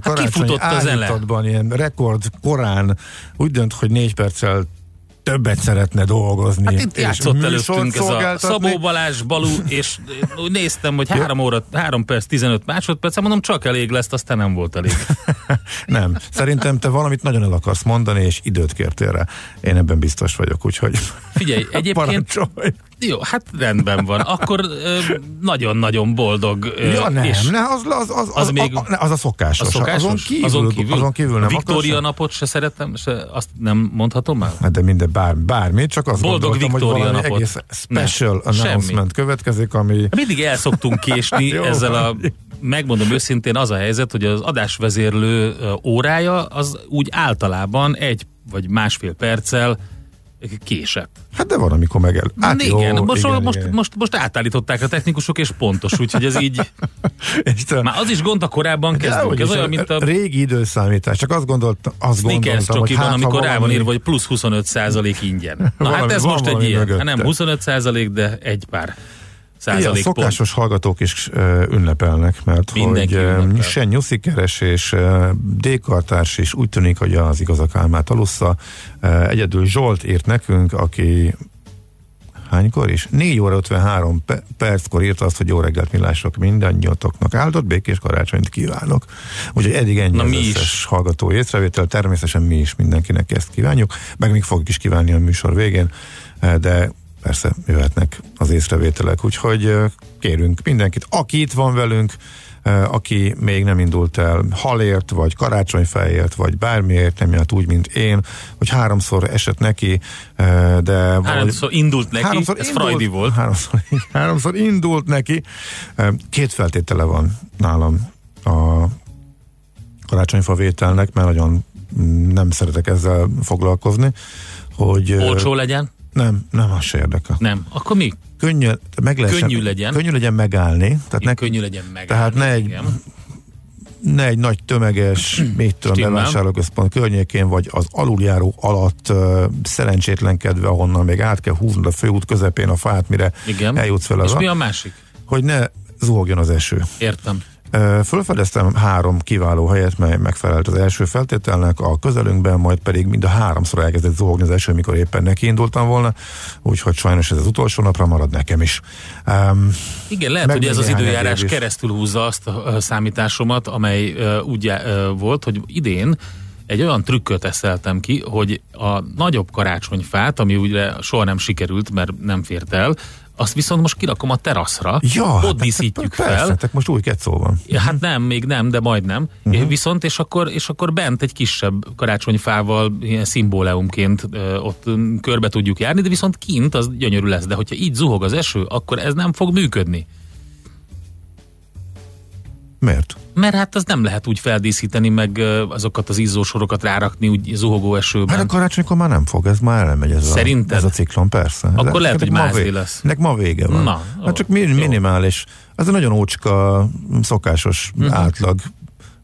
karácsonyi a zene. állítatban, ilyen rekord korán úgy dönt, hogy négy perccel többet szeretne dolgozni. Hát itt játszott előttünk ez a. Szabó Balázs, Balú, és úgy néztem, hogy 3 óra, 3 perc, 15 másodperc, mondom, csak elég lesz, aztán nem volt elég. Nem. Szerintem te valamit nagyon el akarsz mondani, és időt kértél rá. Én ebben biztos vagyok, úgyhogy Figyelj, egyébként. Jó, hát rendben van. Akkor nagyon-nagyon boldog. Ö, Ja, nem, és ne, az, az, az, az, Az még- a, az a szokásos. a szokásos? Azon kívül, azon kívül, azon kívül nem. Viktória napot se szeretem, se, azt nem mondhatom el? Hát de minden bár, bármi, csak azt Boldog gondoltam, hogy Viktória valami napot. egész special Ne, semmi. announcement következik, ami Mindig el szoktunk késni Jó, ezzel a megmondom őszintén, az a helyzet, hogy az adásvezérlő órája az úgy általában egy vagy másfél perccel késett. hát de van, amikor meg el. Hát igen, jó, most, igen, most, igen. most, most átállították a technikusok, és pontos, úgyhogy ez így, te- már az is gond, a korábban kezdünk. Dehogy Ez olyan, mint a régi időszámítás, csak azt gondoltam, azt Snickers gondoltam, hogy hát, amikor rá van írva, hogy plusz 25 százalék ingyen. Na Valami- hát ez most egy ilyen. Hát nem 25 százalék, de egy pár Igen, százalék pont. szokásos hallgatók is ünnepelnek, mert Mindenki hogy ünnepel. se nyuszikeres és D-kartárs is úgy tűnik, hogy az igazak álmát alussza. Egyedül Zsolt írt nekünk, aki hánykor is? 4 óra 53 pe- perckor írt azt, hogy jó reggelt millások mindannyiatoknak. Áldott békés karácsonyt kívánok. Úgyhogy eddig ennyi Na, az mi is. összes hallgató észrevétel. Természetesen mi is mindenkinek ezt kívánjuk, meg még fogjuk is kívánni a műsor végén, de persze jöhetnek az észrevételek, úgyhogy kérünk mindenkit, aki itt van velünk, aki még nem indult el halért, vagy karácsonyfejért, vagy bármiért, nem járt úgy, mint én, hogy háromszor esett neki, de valahogy- Háromszor indult neki, Háromszor ez indult- Freudi volt. Háromszor, háromszor indult neki. Két feltétele van nálam a karácsonyfa vételnek, mert nagyon mm, nem szeretek ezzel foglalkozni, hogy... Olcsó legyen? Nem, nem, az se érdekel. Nem. Akkor mi? Könnyű, meg lehessen, Könnyű legyen. Könnyű legyen megállni. Tehát ne, Könnyű legyen meg. tehát ne egy, ne egy nagy tömeges, mit tudom, bevásárlóközpont környékén, vagy az aluljáró alatt uh, szerencsétlenkedve, ahonnan még át kell húznod a főút közepén a fát, mire Igen. eljutsz fel És az mi a másik? hogy ne zuhogjon az eső. Értem. Fölfedeztem három kiváló helyet, mely megfelelt az első feltételnek, a közelünkben, majd pedig mind a háromszor elkezdett zuhogni az eső, mikor éppen nekiindultam volna, úgyhogy sajnos ez az utolsó napra marad nekem is. Um, Igen, lehet, hogy ez az időjárás is. keresztül húzza azt a a számításomat, amely uh, úgy uh, volt, hogy idén egy olyan trükköt eszeltem ki, hogy a nagyobb karácsonyfát, ami ugye soha nem sikerült, mert nem fért el, azt viszont most kirakom a teraszra, ja, ott hát díszítjük persze, fel. tehát most új kecó van. Hát nem, még nem, de majdnem. Uh-huh. Viszont, és akkor, és akkor bent egy kisebb karácsonyfával ilyen szimbóleumként ott körbe tudjuk járni, de viszont kint az gyönyörű lesz. De hogyha így zuhog az eső, akkor ez nem fog működni. Miért? Mert hát az nem lehet úgy feldíszíteni, meg azokat az izzósorokat rárakni úgy zuhogó esőben. Hát a karácsonykor már nem fog, ez már elmegy ez, Szerinted? a, ez a ciklon, persze. Akkor Ez- lehet, hogy mázli vé- lesz. Ennek ma vége van. Na, ó, hát csak mi, jó. minimális. Ez a nagyon ócska, szokásos Mhm. uh-huh. átlag.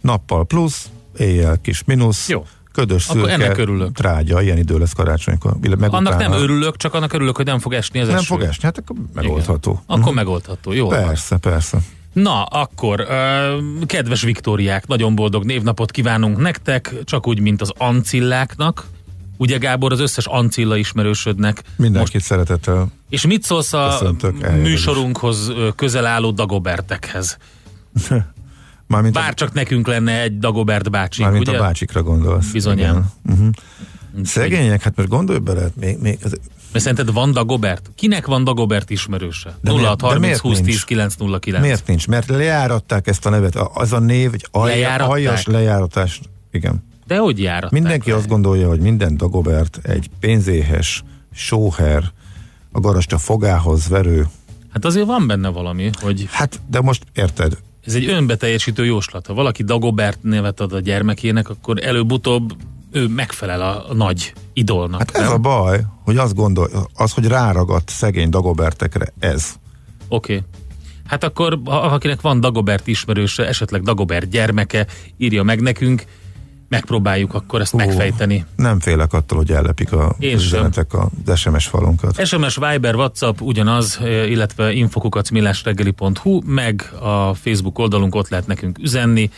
Nappal plusz, éjjel kis mínusz. Jó. Ködös Akkor szürke, ennek örülök. trágya, ilyen idő lesz karácsonykor. Meg Annak utána- nem örülök, csak annak örülök, hogy nem fog esni az Nem eső. fog esni, hát akkor megoldható. Igen. Akkor megoldható, jó. van. Persze, persze. Na, akkor, kedves Viktóriák, nagyon boldog névnapot kívánunk nektek, csak úgy, mint az ancilláknak. Ugye Gábor, az összes ancilla ismerősödnek. Mindenkit Most... szeretettel. És mit szólsz a Köszöntök műsorunkhoz közel álló Dagobertekhez? Mármint, Bár a, csak nekünk lenne egy Dagobert bácsink, mármint ugye? a bácsikra gondolsz. Bizonyám. Igen. Uh-huh. Szegények, hát most gondolj bele, még, még az, Mert szerinted van Dagobert? Kinek van Dagobert ismerőse? De miért- 06 de 30 miért 20 10 nincs? 909. Miért nincs? Mert lejáratták ezt a nevet. Az a név, egy alja, aljas lejáratás. Igen. De hogy járatták Mindenki le? azt gondolja, hogy minden Dagobert egy pénzéhes, sóher, a garasta fogához verő. Hát azért van benne valami, hogy Hát, de most érted, ez egy önbeteljesítő jóslat. Ha valaki Dagobert nevet ad a gyermekének, akkor előbb-utóbb ő megfelel a, a nagy idolnak. hát ez nem? a baj, hogy azt gondol, az, hogy ráragadt szegény Dagobertekre, ez. Oké. Okay. Hát akkor, ha akinek van Dagobert ismerőse, esetleg Dagobert gyermeke, írja meg nekünk, megpróbáljuk akkor ezt Ó, megfejteni. Nem félek attól, hogy ellepik a üzenetek az SMS falunkat. SMS, Viber, WhatsApp ugyanaz, illetve infokukacmillásreggeli.hu, meg a Facebook oldalunk ott lehet nekünk üzenni.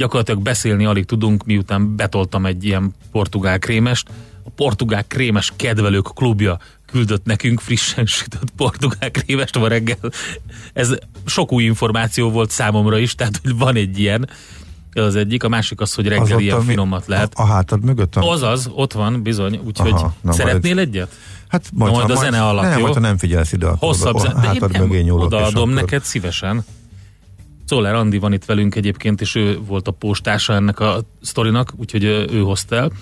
Gyakorlatilag beszélni alig tudunk, miután betoltam egy ilyen portugál krémest. A portugál krémes kedvelők klubja küldött nekünk frissen sütött portugál krémest ma reggel. Ez sok új információ volt számomra is, tehát hogy van egy ilyen. Ez az egyik, a másik az, hogy reggel az ilyen finomat lehet. A, a hátad mögött? A... Azaz, ott van, bizony, úgyhogy szeretnél majd, egyet? Hát majd, majd a majd, zene alatt, nem, jó? ha nem figyelsz ide, akkor Hosszabb a, a hátad mögé nyúlok. Odaadom neked szívesen. Czoller Andi van itt velünk egyébként, és ő volt a postása ennek a sztorinak, úgyhogy ő hozta el.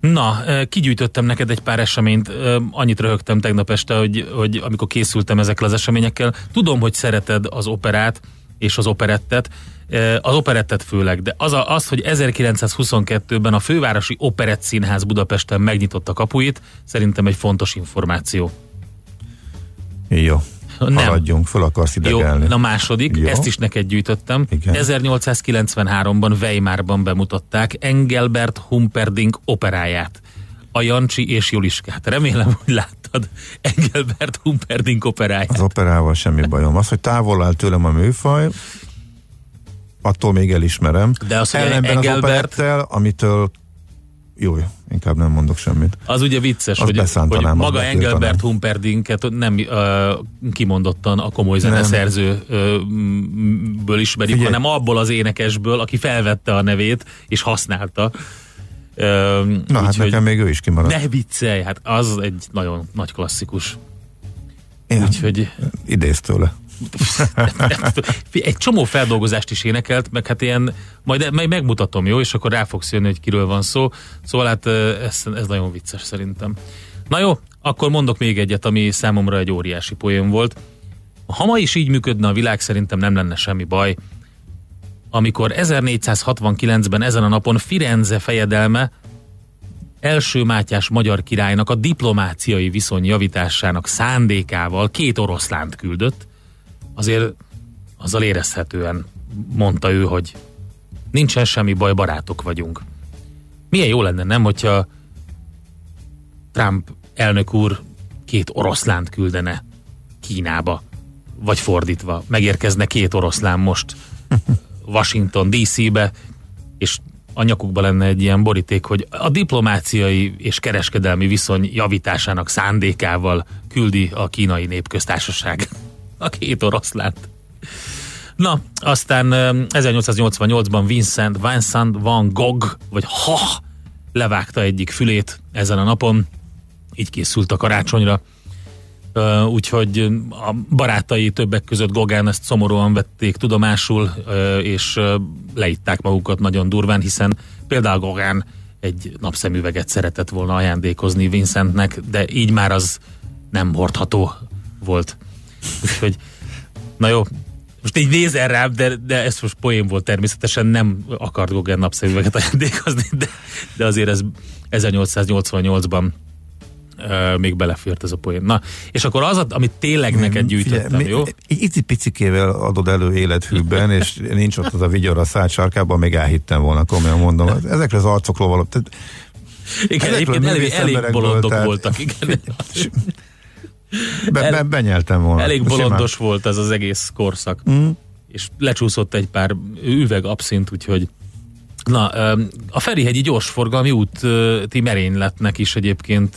Na, kigyűjtöttem neked egy pár eseményt, annyit röhögtem tegnap este, hogy, hogy amikor készültem ezekkel az eseményekkel, tudom, hogy szereted az operát és az operettet, az operettet főleg, de az, a, az, hogy 1922-ben a Fővárosi Operett Színház Budapesten megnyitotta kapuit, szerintem egy fontos információ. Jó. Nem. Haladjunk, föl akarsz idegelni. Jó, na második, Jó. ezt is neked gyűjtöttem. Igen. 1893-ban Weimarban bemutatták Engelbert Humperdinck operáját. A Jancsi és Juliskát. Remélem, hogy láttad Engelbert Humperdinck operáját. Az operával semmi bajom. Az, hogy távol áll tőlem a műfaj, attól még elismerem. De az, hogy Engelbert... az amitől jó, inkább nem mondok semmit. Az ugye vicces, hogy, hogy maga Engelbert Humperdinket nem uh, kimondottan a komoly zeneszerzőből ismerjük, Figyelj. hanem abból az énekesből, aki felvette a nevét és használta. Uh, Na úgy, hát nekem még ő is kimaradt. Ne viccelj, hát az egy nagyon nagy klasszikus. Én Úgyhogy... Idéz tőle. Egy csomó feldolgozást is énekelt, meg hát ilyen, majd, majd megmutatom, jó, és akkor rá fogsz jönni, hogy kiről van szó. Szóval hát ez, ez nagyon vicces szerintem. Na jó, akkor mondok még egyet, ami számomra egy óriási poén volt. Ha ma is így működne a világ, szerintem nem lenne semmi baj. Amikor 1469-ben ezen a napon Firenze fejedelme első Mátyás magyar királynak a diplomáciai viszony javításának szándékával két oroszlánt küldött, azért azzal érezhetően mondta ő, hogy nincsen semmi baj, barátok vagyunk. Milyen jó lenne, nem, hogyha Trump elnök úr két oroszlánt küldene Kínába, vagy fordítva, megérkezne két oroszlán most Washington DC-be, és a nyakukba lenne egy ilyen boríték, hogy a diplomáciai és kereskedelmi viszony javításának szándékával küldi a kínai népköztársaság a két oroszlánt. Na, aztán 1888-ban Vincent, Vincent van Gogh, vagy Ha, levágta egyik fülét ezen a napon, így készült a karácsonyra. Úgyhogy a barátai többek között Gogán ezt szomorúan vették tudomásul, és leitták magukat nagyon durván, hiszen például Gogán egy napszemüveget szeretett volna ajándékozni Vincentnek, de így már az nem hordható volt. Úgyhogy, na jó, most így nézel rám, de, de ez most poén volt természetesen, nem akart Gauguin napszemüveget ajándékozni, de, de azért ez 1888-ban uh, még belefért ez a poén. Na, és akkor az, amit tényleg neked gyűjtöttem, mi, jó? Icipicikével adod elő élethűbben, és nincs ott az a vigyor a szád sarkában, még elhittem volna, komolyan mondom. Ezekre az arcokról való. Tehát, igen, egyébként elég, elég bolondok tehát, voltak, igen. Be, be, benyeltem volna. Elég bolondos Simán. volt ez az egész korszak. Mm. És lecsúszott egy pár üveg abszint, úgyhogy Na, a Ferihegyi gyorsforgalmi úti merényletnek is egyébként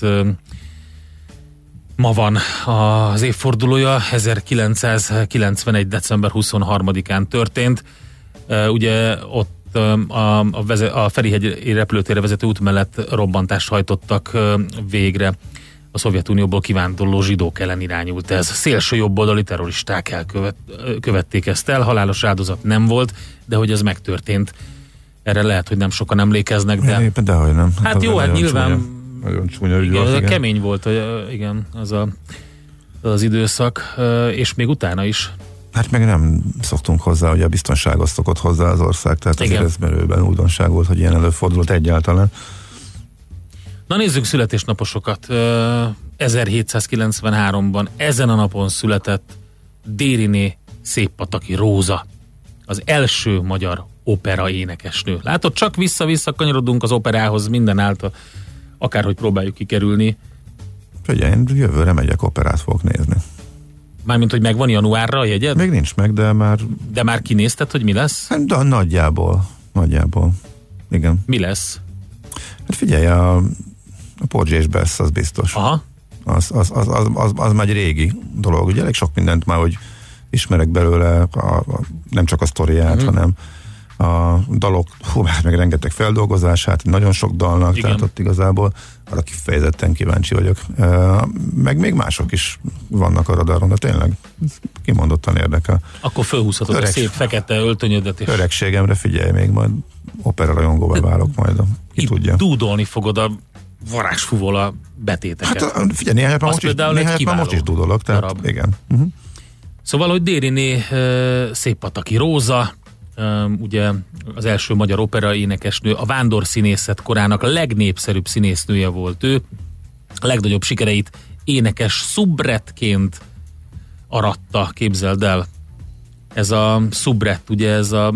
ma van az évfordulója, 1991. december 23-án történt. Ugye ott a, a, veze, a Ferihegy repülőtérre vezető út mellett robbantást hajtottak végre a Szovjetunióból kivándorló zsidók ellen irányult ez. Szélső jobboldali terroristák elkövették ezt el, halálos áldozat nem volt, de hogy ez megtörtént. Erre lehet, hogy nem sokan emlékeznek, de... Éppen dehogy nem. Hát, hát jó, hát nyilván... Csúnya, nagyon csúnya igen, volt, igen. kemény volt, hogy, igen, az a, az időszak, és még utána is. Hát meg nem szoktunk hozzá, hogy a biztonságot szokott hozzá az ország, tehát azért ez merőben újdonság volt, hogy ilyen előfordult egyáltalán. Na nézzük születésnaposokat. 1793-ban ezen a napon született Dériné Széppataki Róza, az első magyar opera énekesnő. Látod, csak vissza-vissza kanyarodunk az operához minden által, akárhogy próbáljuk kikerülni. Ugye én jövőre megyek operát fogok nézni. Mármint, hogy megvan januárra a jegyed? Még nincs meg, de már... De már kinézted, hogy mi lesz? Hát, de nagyjából. nagyjából. Igen. Mi lesz? Hát figyelj, a, a Porgy és Bess, az biztos. Aha. Az, az, az, az, az, az már egy régi dolog. Ugye elég sok mindent már, hogy ismerek belőle, a, a, nem csak a sztoriát, uh-huh. hanem a dalok, hú, hát meg rengeteg feldolgozását, nagyon sok dalnak, Igen. tehát ott igazából arra kifejezetten kíváncsi vagyok. Meg még mások is vannak a radaron, de tényleg kimondottan érdekel. Akkor fölhúzhatod Öreg, a szép fekete öltönyödet. És... Öregségemre figyelj még, majd opera rajongóval válok majd, ki Itt tudja. Dúdolni fogod a varázsfúvol a betéteket. Hát figyelj, néhány most, is, néhány most is dúdolok, tehát darab. igen. Uh-huh. Szóval, hogy Dériné szép pataki Róza, ugye az első magyar opera énekesnő, a vándor színészet korának a legnépszerűbb színésznője volt ő. A legnagyobb sikereit énekes szubretként aratta, képzeld el. Ez a szubret, ugye ez a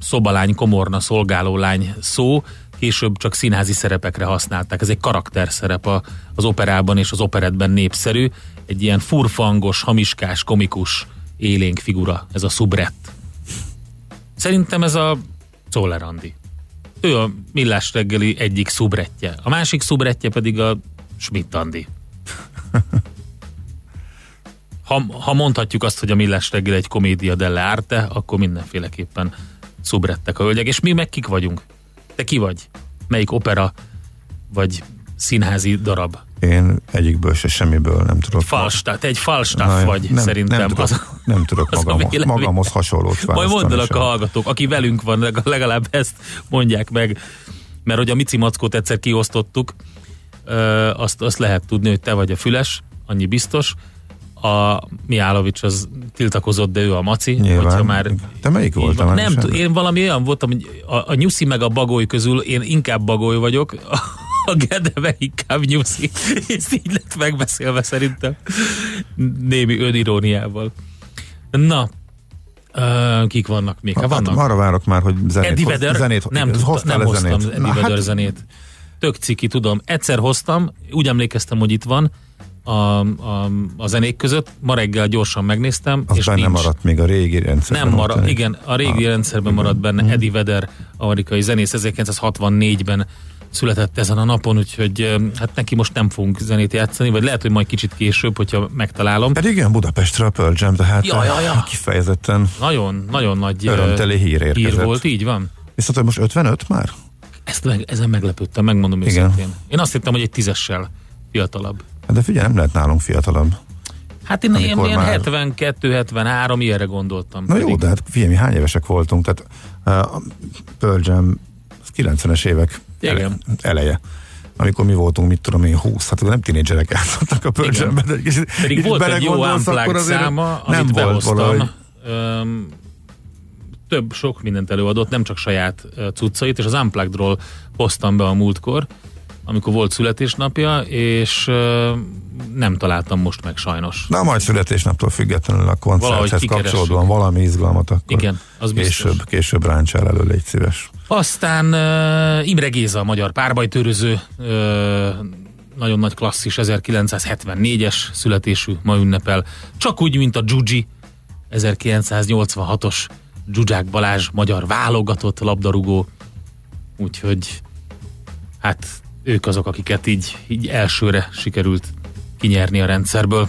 szobalány, komorna, szolgálólány szó, később csak színházi szerepekre használták. Ez egy karakterszerep a, az operában és az operetben népszerű. Egy ilyen furfangos, hamiskás, komikus, élénk figura, ez a szubret. Szerintem ez a Czoller Andi. Ő a Millás reggeli egyik szubretje. A másik szubretje pedig a Schmidt Andi. Ha, ha mondhatjuk azt, hogy a Millás reggel egy komédia delle arte, akkor mindenféleképpen szubrettek a hölgyek. És mi meg kik vagyunk? Te ki vagy? Melyik opera vagy színházi darab? Én egyikből se semmiből nem tudok. Falstaff, te egy falstaff vagy nem, szerintem. Nem tudok, az, nem tudok az magam, magamhoz hasonlót Majd mondd a hallgatók, aki velünk van, legalább ezt mondják meg. Mert hogy a Mici Mackót egyszer kiosztottuk, azt, azt lehet tudni, hogy te vagy a füles, annyi biztos. A Miálovics az tiltakozott, de ő a Maci. Nyilván. Már Te melyik voltam? Nem, nem én valami olyan voltam, hogy a, a Nyuszi meg a Bagoly közül én inkább Bagoly vagyok, a Gedeve inkább nyuszi. Ez így lett megbeszélve szerintem. Némi öniróniával. Na, Uh, kik vannak még? Hát, vannak. arra várok már, hogy zenét, Eddie Vedder, zenét nem, tudta, nem hoztam zenét. Eddie Vedder hát... zenét. Tök ciki, tudom. Egyszer hoztam, úgy emlékeztem, hogy itt van a, a, a zenék között. Ma reggel gyorsan megnéztem. Az és nincs. maradt még a régi rendszerben. Nem maradt, igen, a régi a, rendszerben maradt benne mm. Eddie Vedder, amerikai zenész 1964-ben született ezen a napon, úgyhogy hát neki most nem fogunk zenét játszani, vagy lehet, hogy majd kicsit később, hogyha megtalálom. Pedig igen, Budapestre a Pearl Jam, tehát ja, ja, ja. kifejezetten nagyon, nagyon nagy örömteli hír érkezett. Hír volt, így van. Viszont hogy most 55 már? Ezt meg, ezen meglepődtem, megmondom igen. őszintén. Én azt hittem, hogy egy tízessel fiatalabb. Hát de figyelj, nem lehet nálunk fiatalabb. Hát én, én már... 72-73, ilyenre gondoltam. Na pedig. jó, de hát figyelj, mi hány évesek voltunk, tehát uh, Pearl Jam 90-es évek igen. eleje amikor mi voltunk, mit tudom én, 20, hát nem tinédzserek játszottak a Pearl de kicsit, Pedig kicsit volt egy jó unplugged száma, nem amit behoztam. Öm, több, sok mindent előadott, nem csak saját cuccait, és az Unpluggedról hoztam be a múltkor, amikor volt születésnapja, és uh, nem találtam most meg sajnos. Na majd születésnaptól függetlenül a koncerthez kapcsolódóan valami izgalmat, akkor Igen, az később, később ráncsál elő, légy szíves. Aztán uh, Imre Géza, a magyar párbajtőröző, uh, nagyon nagy klasszis, 1974-es születésű, ma ünnepel. Csak úgy, mint a Gyugyi, 1986-os Zsuzsák Balázs, magyar válogatott labdarúgó. Úgyhogy hát ők azok, akiket így, így elsőre sikerült kinyerni a rendszerből.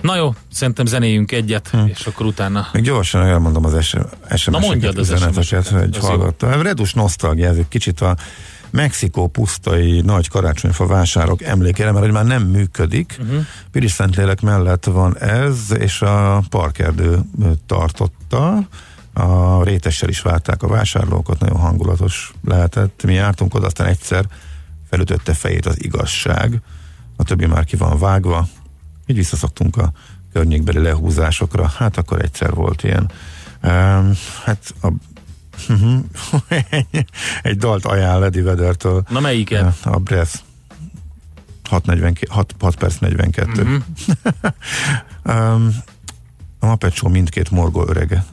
Na jó, szerintem zenéjünk egyet, hm. és akkor utána... Még gyorsan elmondom az SMS-eket, üzeneteket, hogy hallgattam. Redus nosztalgia, ez egy kicsit a Mexikó pusztai nagy karácsonyfa vásárok emlékére, mert hogy már nem működik. Uh-huh. Piris Szentlélek mellett van ez, és a parkerdő tartotta. A rétessel is várták a vásárlókat, nagyon hangulatos lehetett. Mi jártunk oda, aztán egyszer felütötte fejét az igazság, a többi már ki van vágva, így visszaszoktunk a környékbeli lehúzásokra, hát akkor egyszer volt ilyen. Um, hát a egy dalt ajánl Eddie Veddertől. Na melyiket? A Breath. 6, 6, 6 perc 42. Uh-huh. um, a Muppet Show mindkét morgó örege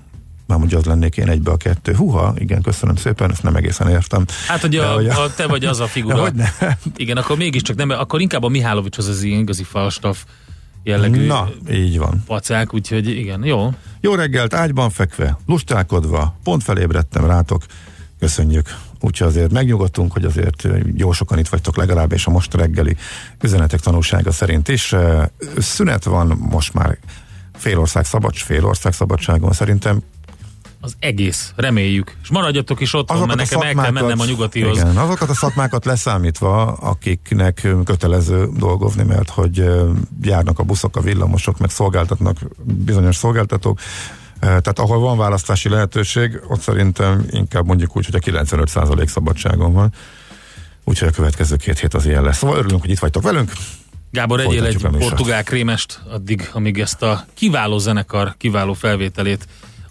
már mondja, az lennék én egybe a kettő. Huha, igen, köszönöm szépen, ezt nem egészen értem. Hát, hogy a, hogy a, a, te vagy az a figura. hogy ne? Igen, akkor mégiscsak nem, akkor inkább a Mihálovics az az igazi falstaff jellegű Na, így van. pacák, úgyhogy igen, jó. Jó reggelt, ágyban fekve, lustálkodva, pont felébredtem rátok, köszönjük. Úgyhogy azért megnyugodtunk, hogy azért jó sokan itt vagytok legalább, és a most reggeli üzenetek tanulsága szerint is. Szünet van most már fél ország szabad, fél ország szabadságon szerintem az egész, reméljük. És maradjatok is ott, mert nekem el kell mennem a nyugatihoz. Igen, azokat a szakmákat leszámítva, akiknek kötelező dolgozni, mert hogy járnak a buszok, a villamosok, meg szolgáltatnak bizonyos szolgáltatók, tehát ahol van választási lehetőség, ott szerintem inkább mondjuk úgy, hogy a 95% szabadságon van. Úgyhogy a következő két hét az ilyen lesz. Szóval örülünk, hogy itt vagytok velünk. Gábor, egyél egy portugál krémest addig, amíg ezt a kiváló zenekar, kiváló felvételét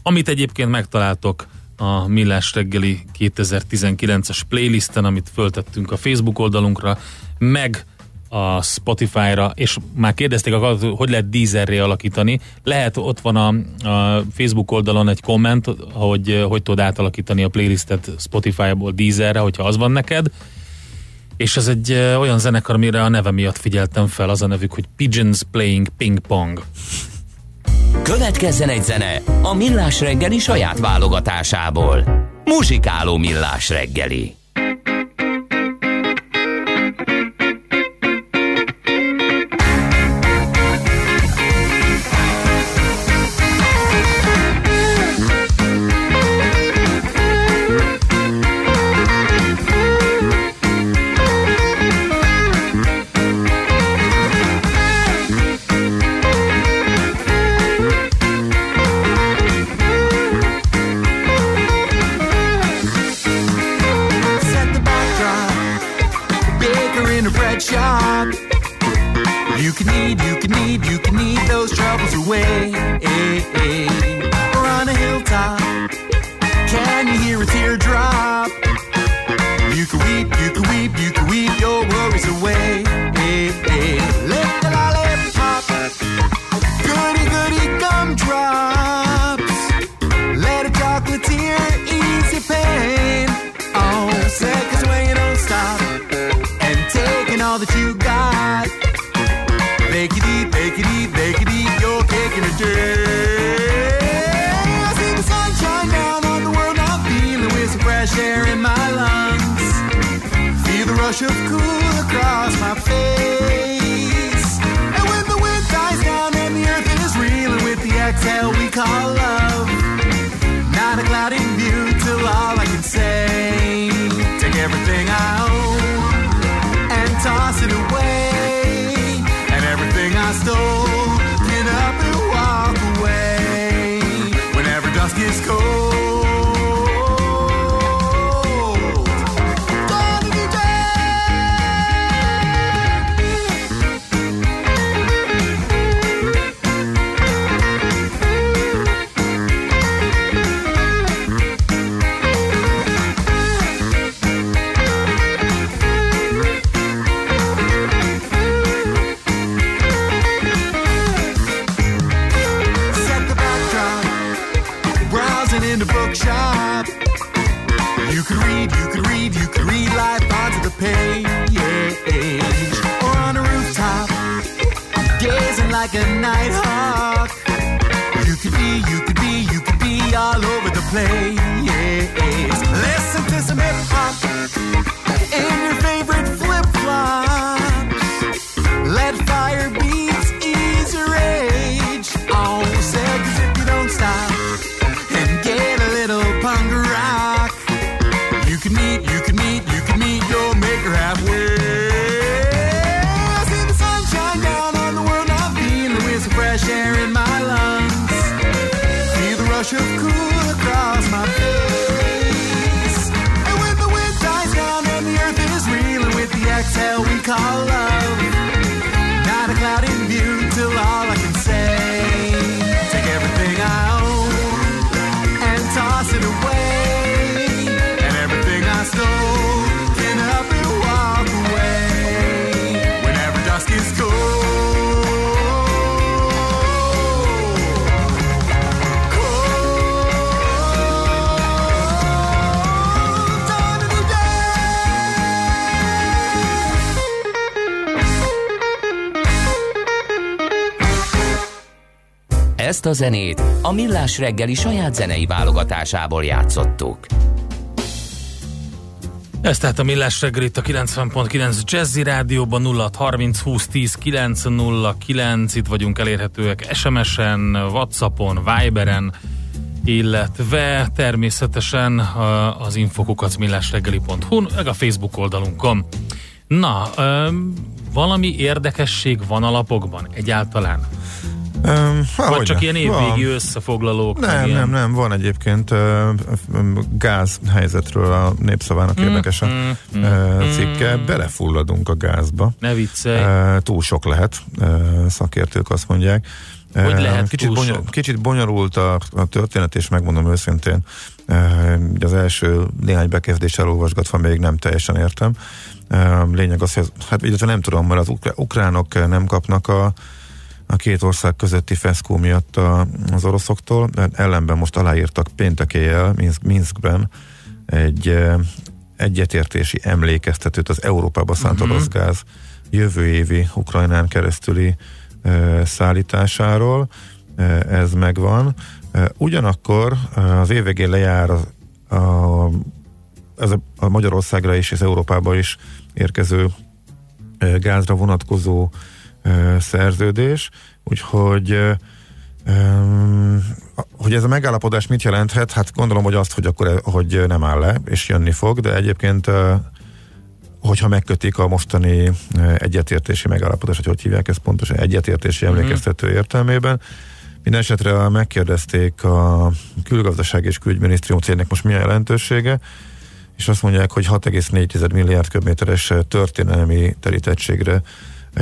amit egyébként megtaláltok a Millás reggeli 2019-es playlisten, amit föltettünk a Facebook oldalunkra, meg a Spotify-ra, és már kérdezték hogy lehet Deezerré alakítani. Lehet, ott van a, a Facebook oldalon egy komment, hogy hogy tudod átalakítani a playlistet Spotify-ból Deezerre, hogyha az van neked. És ez egy olyan zenekar, amire a neve miatt figyeltem fel, az a nevük, hogy Pigeons Playing Ping Pong. Következzen egy zene a Millás reggeli saját válogatásából. Muzsikáló Millás reggeli. can need, you can need, you can need those troubles away. We're on a hilltop, can you hear a teardrop? café. night. Zenét a Millás reggeli saját zenei válogatásából játszottuk. Ez tehát a Millás reggel itt a 90.9 Jazzy Rádióban 0630 20 10 909 itt vagyunk elérhetőek SMS-en, Whatsappon, Viberen, illetve természetesen az infokukat millásreggeli.hu, meg a Facebook oldalunkon. Na, valami érdekesség van a lapokban egyáltalán? Um, Vagy csak ilyen évvégi összefoglalók? Nem, ilyen... nem, nem, van egyébként uh, gáz helyzetről a népszavának mm, érdekes a mm, uh, cikke. Mm. Belefulladunk a gázba. Ne viccelj. Uh, túl sok lehet, uh, szakértők azt mondják. Hogy lehet kicsit, bonyol, kicsit bonyolult a, a történet, és megmondom őszintén, az első néhány bekezdés elolvasgatva még nem teljesen értem. Lényeg az, hogy hát illetve nem tudom, mert az ukránok nem kapnak a a két ország közötti feszkó miatt a, az oroszoktól. Ellenben most aláírtak péntek éjjel Minsk, Minskben egy egyetértési emlékeztetőt az Európába szánt uh-huh. orosz gáz jövő évi Ukrajnán keresztüli e, szállításáról. E, ez megvan. E, ugyanakkor az év végén lejár a, a, ez a, a Magyarországra is és Európába is érkező e, gázra vonatkozó szerződés, úgyhogy hogy ez a megállapodás mit jelenthet? Hát gondolom, hogy azt, hogy akkor hogy nem áll le, és jönni fog, de egyébként hogyha megkötik a mostani egyetértési megállapodás, hogy hogy hívják ezt pontosan, egyetértési mhm. emlékeztető értelmében, minden esetre megkérdezték a külgazdaság és külügyminisztrium cégnek most mi a jelentősége, és azt mondják, hogy 6,4 milliárd köbméteres történelmi terítettségre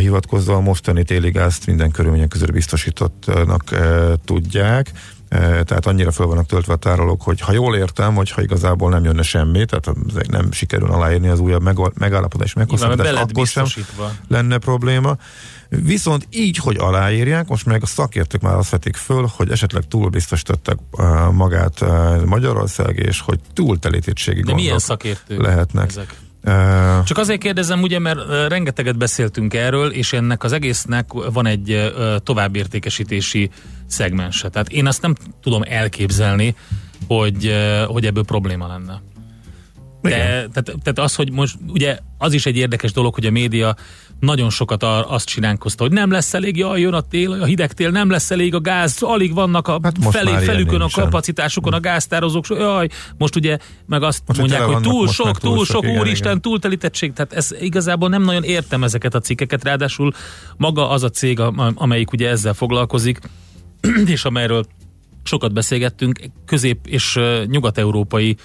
hivatkozva a mostani téli gázt minden körülmények között biztosítottnak e, tudják. E, tehát annyira fel vannak töltve a tárolók, hogy ha jól értem, hogy ha igazából nem jönne semmi, tehát nem sikerül aláírni az újabb megállapodás meghosszabbítást, akkor sem lenne probléma. Viszont így, hogy aláírják, most meg a szakértők már azt vetik föl, hogy esetleg túl biztosítottak uh, magát Magyarország, és hogy túltelítettségi De milyen szakértők lehetnek. Ezek? Csak azért kérdezem, ugye, mert rengeteget beszéltünk erről, és ennek az egésznek van egy továbbértékesítési szegmense. Tehát én azt nem tudom elképzelni, hogy, hogy ebből probléma lenne. De, tehát, tehát az, hogy most ugye az is egy érdekes dolog, hogy a média nagyon sokat azt csinálkozta, hogy nem lesz elég, jaj, jön a tél, a hideg tél, nem lesz elég a gáz, alig vannak a hát felé, felükön a kapacitásukon a gáztározók, jaj, most ugye meg azt most mondják, hogy túl sok, túl, túl sok, úristen, túltelítettség, tehát ez igazából nem nagyon értem ezeket a cikkeket, ráadásul maga az a cég, amelyik ugye ezzel foglalkozik, és amelyről sokat beszélgettünk, közép- és nyugat-európai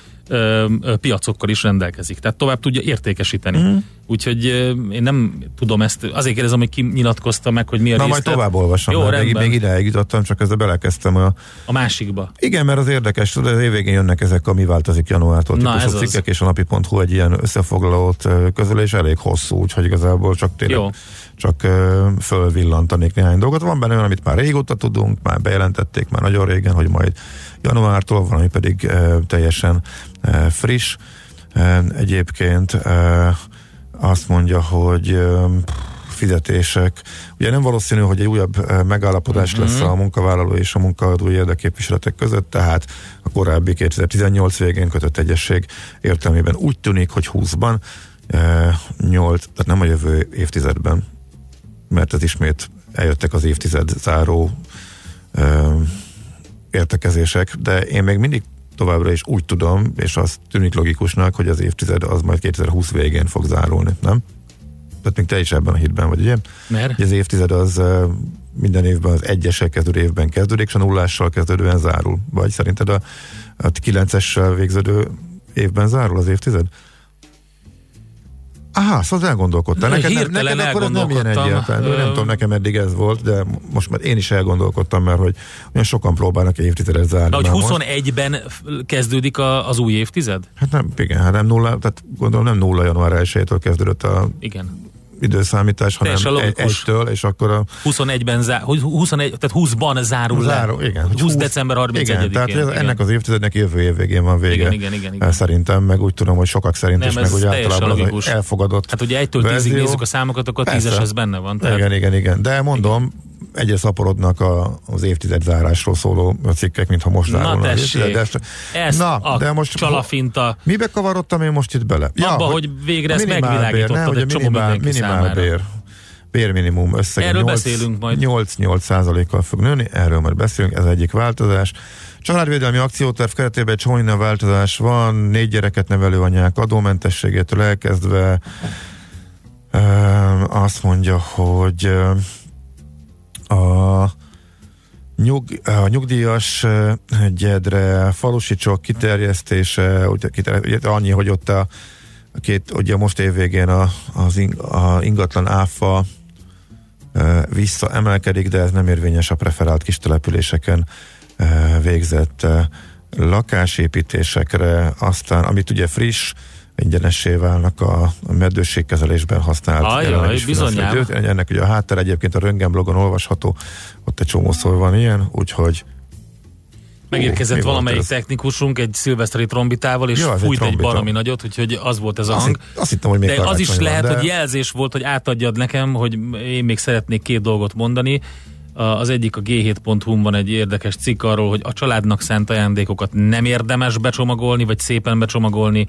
piacokkal is rendelkezik. Tehát tovább tudja értékesíteni. Mm. Úgyhogy én nem tudom ezt, azért kérdezem, hogy ki nyilatkozta meg, hogy mi a Na részlet. majd tovább olvasom, Jó, mert még, még ideig jutottam, csak ezzel belekezdtem a... A másikba. Igen, mert az érdekes, tudod, az évvégén jönnek ezek a mi változik januártól Na, típusú cikkek, az. és a napi.hu egy ilyen összefoglalót közül, és elég hosszú, úgyhogy igazából csak tényleg Jó. Csak uh, fölvillantanék néhány dolgot. Van benne olyan, amit már régóta tudunk, már bejelentették már nagyon régen, hogy majd januártól, valami pedig uh, teljesen friss. Egyébként azt mondja, hogy fizetések. Ugye nem valószínű, hogy egy újabb megállapodás uh-huh. lesz a munkavállaló és a munkaadói érdeképviseletek között, tehát a korábbi 2018 végén kötött egyesség értelmében úgy tűnik, hogy 20-ban, 8, tehát nem a jövő évtizedben, mert ez ismét eljöttek az évtized záró értekezések, de én még mindig továbbra is úgy tudom, és az tűnik logikusnak, hogy az évtized az majd 2020 végén fog zárulni, nem? Tehát még te is ebben a hitben vagy, ugye? Mert? Hogy az évtized az minden évben az egyesek kezdődő évben kezdődik, és a nullással kezdődően zárul. Vagy szerinted a, a 9-essel végződő évben zárul az évtized? Aha, szóval elgondolkodtál. Neked, nem, neked akkor ez nem ilyen egyértelmű. Nem tudom, nekem eddig ez volt, de most már én is elgondolkodtam, mert hogy olyan sokan próbálnak évtizedet zárni. Na, hogy 21-ben kezdődik a, az új évtized? Hát nem, igen, hát nem nulla, tehát gondolom nem nulla január 1-től kezdődött a igen időszámítás, hanem egy, egytől, és akkor a... 21-ben, zá, 21, tehát 20-ban zárul Záró, le. Igen, 20, 20 december 31 Igen, tehát ez, igen. ennek az évtizednek jövő év végén van vége. Igen, igen, igen, igen. Szerintem, meg úgy tudom, hogy sokak szerint Nem, is, meg úgy általában az elfogadott Hát ugye 1-től 10-ig nézzük a számokat, akkor 10-es ez benne van. Tehát... Igen, igen, igen. De mondom, egyre szaporodnak a, az évtized zárásról szóló cikkek, mintha most Na zárulna. tessék, de, ez na, a de most csalafinta. Mibe kavarodtam én most itt bele? Abba, hogy végre a ezt megvilágítottad hogy a minimál, minimálbér bérminimum összege Erről 8, beszélünk majd. 8-8 százalékkal fog nőni, erről majd beszélünk, ez egyik változás. Családvédelmi akcióterv keretében egy csomó változás van, négy gyereket nevelő anyák adómentességétől elkezdve ö, azt mondja, hogy ö, a Nyug, a nyugdíjas gyedre, falusi csok kiterjesztése, ugye, kiter, ugye annyi, hogy ott a, két, ugye most évvégén a, az ing, a ingatlan áfa ö, visszaemelkedik, de ez nem érvényes a preferált kis településeken végzett lakásépítésekre, aztán amit ugye friss, ingyenessé válnak a, a meddőségkezelésben használt Ajaj, finanszírozott. Ennek ugye a háttere egyébként a Röngen blogon olvasható, ott egy csomó szó van ilyen, úgyhogy Megérkezett volt valamelyik technikusunk egy szilveszteri trombitával, és Ja, egy fújt egy trombita. baromi nagyot, úgyhogy az volt ez a azt, hang. hitt- azt hittem, hogy még De az is van, lehet, de- hogy jelzés volt, hogy átadjad nekem, hogy én még szeretnék két dolgot mondani. Az egyik a g7.hu-n van egy érdekes cikk arról, hogy a családnak szánt ajándékokat nem érdemes becsomagolni, vagy szépen becsomagolni.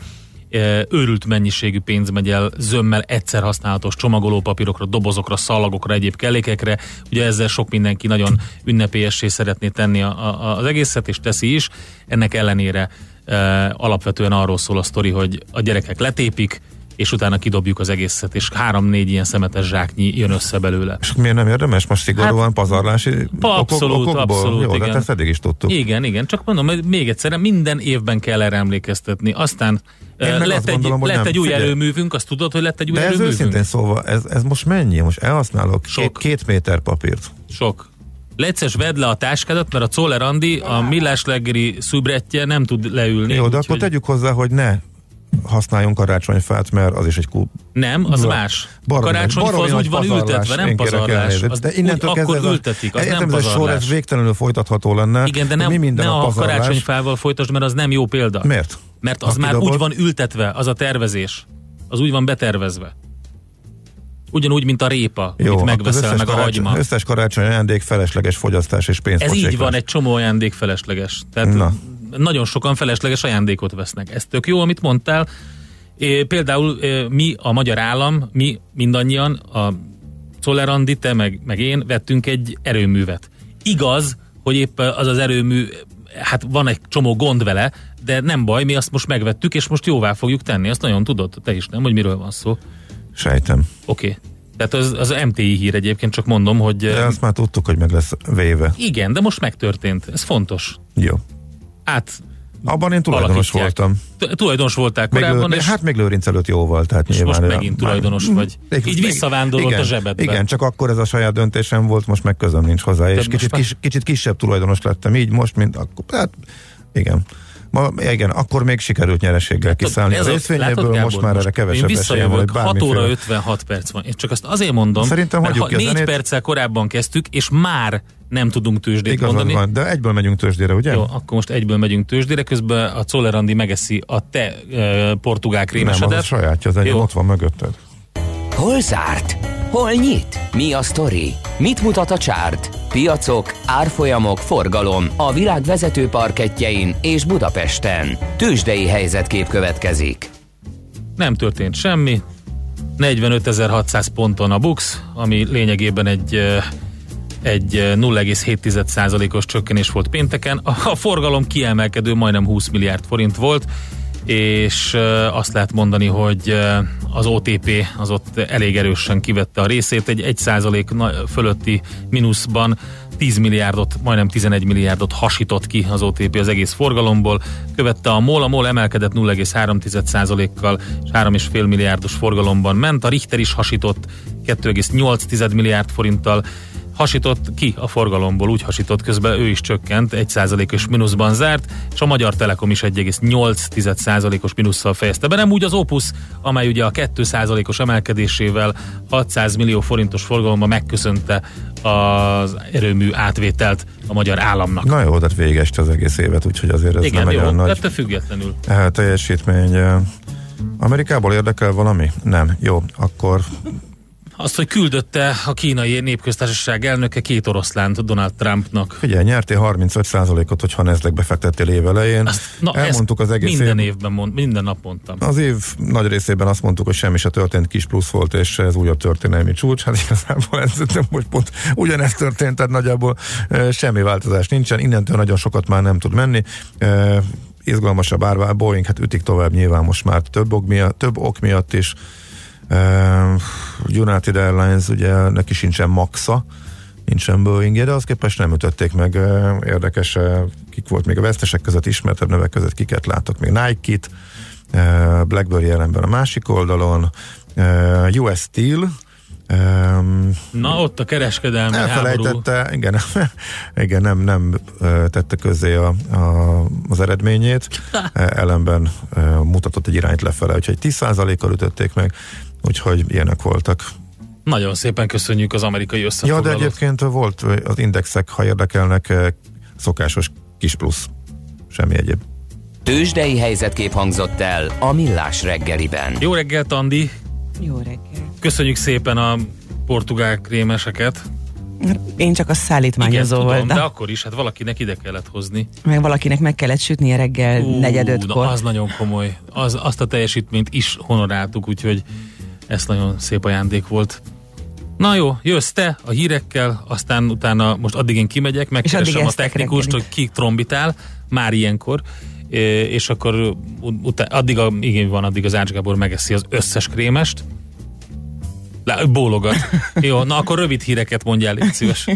Őrült mennyiségű pénz megy el zömmel egyszer használatos csomagolópapírokra, dobozokra, szalagokra, egyéb kellékekre. Ugye ezzel sok mindenki nagyon ünnepélyessé szeretné tenni a, a, az egészet, és teszi is. Ennek ellenére e, alapvetően arról szól a sztori, hogy a gyerekek letépik, és utána kidobjuk az egészet, és három-négy ilyen szemetes zsáknyi jön össze belőle. És miért nem érdemes? Most szigorúan hát, pazarlási abszolút, okok, okokból? abszolút, Jó, de igen. hát ezt eddig is tudtuk. Igen, igen, csak mondom, hogy még egyszer, minden évben kell erre emlékeztetni. Aztán Én meg lett, egy, gondolom, hogy lett nem. egy új Figyelj. erőművünk, azt tudod, hogy lett egy új De ez őszintén szóval, ez, ez most mennyi? Most elhasználok két, Sok. két méter papírt. Sok. Lecces, vedd le a táskádat, mert a Czoller Andi, a millás reggeli szubrettje nem tud leülni. Jó, de akkor tegyük hozzá, hogy ne használjunk karácsonyfát, mert az is egy kú... Nem, az Bla- más. Baromi karácsonyfa nagy- az baromi úgy van pazarlás. ültetve, nem pazarlás. Az de innentől akkor kezdve ez a- ültetik, az nem ez a sor, pazarlás. ez végtelenül folytatható lenne. Igen, de nem, mi minden ne a a pazarlás. karácsonyfával folytasd, mert az nem jó példa. Miért? Mert az Ha már kidobod- úgy van ültetve, az a tervezés. Az úgy van betervezve. Ugyanúgy, mint a répa, Jó, amit akkor megveszel, meg a karácsony, hagyma. Összes karácsony ajándék felesleges fogyasztás és Ez pénzpocséklás. így van, egy csomó ajándék felesleges. Tehát Na. Nagyon sokan felesleges ajándékot vesznek. Ez tök jó, amit mondtál. É, például mi, a magyar állam, mi mindannyian, a Czoller Andi, te meg, meg én vettünk egy erőművet. Igaz, hogy épp az az erőmű, hát van egy csomó gond vele, de nem baj, mi azt most megvettük, és most jóvá fogjuk tenni. Azt nagyon tudod, te is nem, hogy miről van szó. Sejtem. Oké. Okay. Tehát az, az MTI hír egyébként, csak mondom, hogy De azt már tudtuk, hogy meg lesz véve. igen, de most megtörtént. Ez fontos. Jó. Át Abban én tulajdonos alakítják. voltam. Tulajdonos voltál Még korábban, lő, és, hát még Lőrinc előtt jóval, tehát és nyilván. most megint tulajdonos vagy. Még- Így visszavándorolt igen, a zsebedbe. Igen, csak akkor ez a saját döntésem volt, most meg közöm nincs hozzá, és most kicsit, már- kis, kicsit kisebb tulajdonos lettem, így most, mint akkor. Hát, igen. Ma, igen, akkor még sikerült nyereséggel kiszállni Ez az a- részvényekből, látod, Gábor, most már erre Én kevesebb esélyem van, hogy visszajövök, 6 óra bármiféle... 56 perc van. Én csak azt azért mondom, Szerintem mert hagyjuk ha ki a 4 zenét. perccel korábban kezdtük, és már nem tudunk tőzsdét Igazad mondani. van, de egyből megyünk tőzsdére, ugye? Jó, akkor most egyből megyünk tőzsdére, közben a Czoller Andi megeszi a te e, portugál Nem, az a krémesedet. sajátja, az Jó. ott van mögötted. Hol zárt? Hol nyit? Mi a sztori? Mit mutat a csárt? Piacok, árfolyamok, forgalom a világ vezető parketjein és Budapesten. Tősdei helyzetkép következik. Nem történt semmi. 45.600 ponton a Bux, ami lényegében egy eh, egy eh, 0,7%-os csökkenés volt pénteken. A forgalom kiemelkedő, majdnem 20 milliárd forint volt, és azt lehet mondani, hogy az OTP az ott elég erősen kivette a részét, egy 1% na- fölötti mínuszban 10 milliárdot, majdnem 11 milliárdot hasított ki az OTP az egész forgalomból. Követte a MOL, a MOL emelkedett 0,3%-kal, és 3,5 milliárdos forgalomban ment. A Richter is hasított 2,8 milliárd forinttal, hasított ki a forgalomból, úgy hasított, közben ő is csökkent, 1%-os mínuszban zárt, és a Magyar Telekom is 1,8%-os mínusszal fejezte be. Nem úgy az Opus, amely ugye a 2%-os emelkedésével 600 millió forintos forgalomban megköszönte az erőmű átvételt a magyar államnak. Na jó, tehát végest az egész évet, úgyhogy azért ez Igen, nem egy jó, olyan nagy... ettől függetlenül. eh, teljesítmény. Amerikából érdekel valami? Nem. Jó, akkor Azt, hogy küldötte a kínai népköztársaság elnöke két oroszlánt Donald Trumpnak. Figyelj, nyertél 35%-ot, hogyha Nezlek befektettél évelején. Azt, na, Elmondtuk az egész minden év, évben, mond, minden nap mondtam. Az év nagy részében azt mondtuk, hogy semmi se történt, kis plusz volt, és ez újabb történelmi csúcs. Hát igazából ez most pont ugyanezt történt, tehát nagyjából e, semmi változás nincsen. Innentől nagyon sokat már nem tud menni. E, izgalmasabb árvá, Boeing hát ütik tovább nyilván most már több ok miatt, több ok miatt is. Uh, United Airlines ugye neki sincsen maxa, nincsen boeing de az képest nem ütötték meg. Uh, érdekes, uh, kik volt még a vesztesek között, ismertebb nevek között, kiket látok még Nike-t, uh, BlackBerry jelenben a másik oldalon, uh, US Steel, Um, Na ott a kereskedelmi elfelejtette, háború. igen, igen, nem, nem tette közzé a, a, az eredményét, ellenben mutatott egy irányt lefele, úgyhogy 10%-kal ütötték meg, úgyhogy ilyenek voltak. Nagyon szépen köszönjük az amerikai összefoglalót. Ja, de egyébként volt az indexek, ha érdekelnek, szokásos kis plusz, semmi egyéb. Tőzsdei helyzetkép hangzott el a Millás reggeliben. Jó reggelt, Andi! Jó reggelt! Köszönjük szépen a portugál krémeseket. Én csak a szállítmányozó Igen, voltam. de akkor is, hát valakinek ide kellett hozni. Meg valakinek meg kellett sütni a reggel Ú, negyed ötkor. az nagyon komoly. Az, azt a teljesítményt is honoráltuk, úgyhogy ez nagyon szép ajándék volt. Na jó, jössz te a hírekkel, aztán utána most addig én kimegyek, megkeresem a technikust, hogy ki trombitál, már ilyenkor, és akkor utána, addig, a, igen van, addig az Ács Gábor megeszi az összes krémest, Le, bólogat. Jó, na akkor rövid híreket mondjál, légy szíves.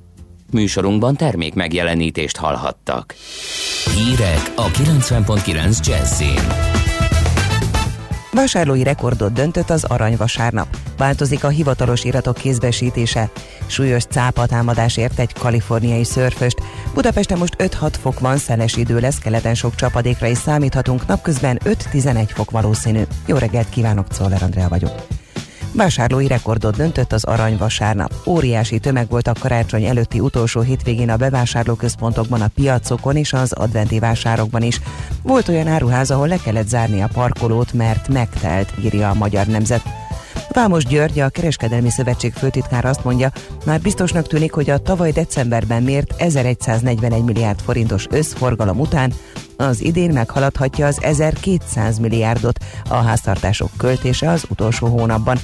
Műsorunkban termék megjelenítést hallhattak. Hírek a 90.9 Jazzin. Vásárlói rekordot döntött az aranyvasárnap. Változik a hivatalos iratok kézbesítése. Súlyos cápatámadás ért egy kaliforniai szörföst. Budapesten most 5-6 fok van, szeles idő lesz, keleten sok csapadékra is számíthatunk, napközben 5-11 fok valószínű. Jó reggelt kívánok, Czoller Andrea vagyok. Vásárlói rekordot döntött az Arany vasárnap. Óriási tömeg volt a karácsony előtti utolsó hétvégén a bevásárlóközpontokban, a piacokon és az adventi vásárokban is. Volt olyan áruház, ahol le kellett zárni a parkolót, mert megtelt, írja a Magyar Nemzet. Vámos György, a Kereskedelmi Szövetség főtitkára azt mondja, már biztosnak tűnik, hogy a tavaly decemberben mért 1141 milliárd forintos összforgalom után az idén meghaladhatja az 1200 milliárdot a háztartások költése az utolsó hónapban.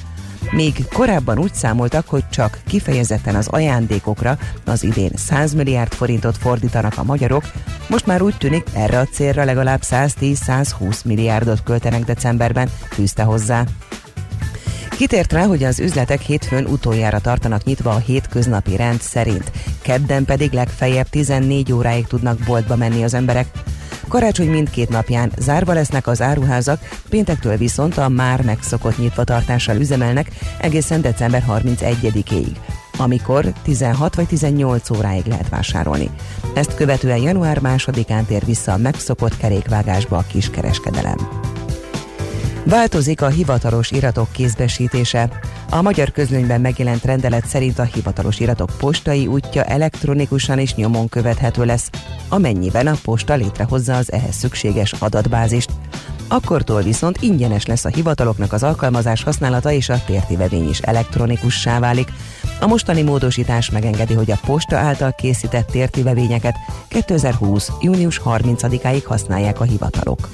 Még korábban úgy számoltak, hogy csak kifejezetten az ajándékokra az idén 100 milliárd forintot fordítanak a magyarok, most már úgy tűnik erre a célra legalább 110-120 milliárdot költenek decemberben, fűzte hozzá. Kitért rá, hogy az üzletek hétfőn utoljára tartanak nyitva a hétköznapi rend szerint, kedden pedig legfeljebb 14 óráig tudnak boltba menni az emberek. Karácsony mindkét napján zárva lesznek az áruházak, péntektől viszont a már megszokott nyitvatartással üzemelnek egészen december 31-ig amikor 16 vagy 18 óráig lehet vásárolni. Ezt követően január 2-án tér vissza a megszokott kerékvágásba a kiskereskedelem. Változik a hivatalos iratok kézbesítése. A magyar közlönyben megjelent rendelet szerint a hivatalos iratok postai útja elektronikusan és nyomon követhető lesz, amennyiben a posta létrehozza az ehhez szükséges adatbázist. Akkortól viszont ingyenes lesz a hivataloknak az alkalmazás használata és a tértivevény is elektronikussá válik. A mostani módosítás megengedi, hogy a posta által készített tértivevényeket 2020. június 30-áig használják a hivatalok.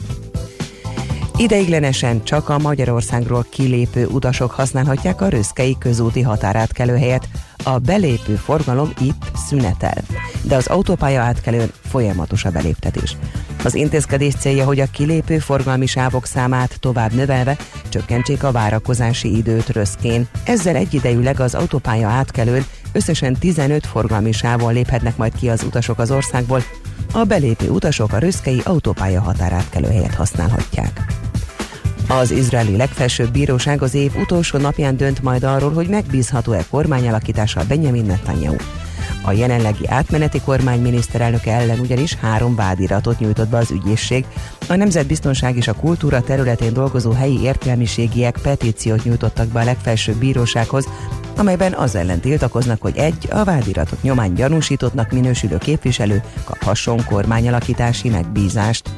Ideiglenesen csak a Magyarországról kilépő utasok használhatják a Röszkei közúti határátkelőhelyet. A belépő forgalom itt szünetel, de az autópálya átkelőn folyamatos a beléptetés. Az intézkedés célja, hogy a kilépő forgalmi sávok számát tovább növelve csökkentsék a várakozási időt Röszkén. Ezzel egyidejűleg az autópálya átkelőn összesen 15 forgalmi sávon léphetnek majd ki az utasok az országból, a belépő utasok a röszkei autópálya határátkelőhelyet használhatják. Az izraeli legfelsőbb bíróság az év utolsó napján dönt majd arról, hogy megbízható-e kormányalakítással Benjamin Netanyahu. A jelenlegi átmeneti kormány miniszterelnöke ellen ugyanis három vádiratot nyújtott be az ügyészség. A nemzetbiztonság és a kultúra területén dolgozó helyi értelmiségiek petíciót nyújtottak be a legfelsőbb bírósághoz, amelyben az ellen tiltakoznak, hogy egy a vádiratok nyomán gyanúsítottnak minősülő képviselő kaphasson kormányalakítási megbízást.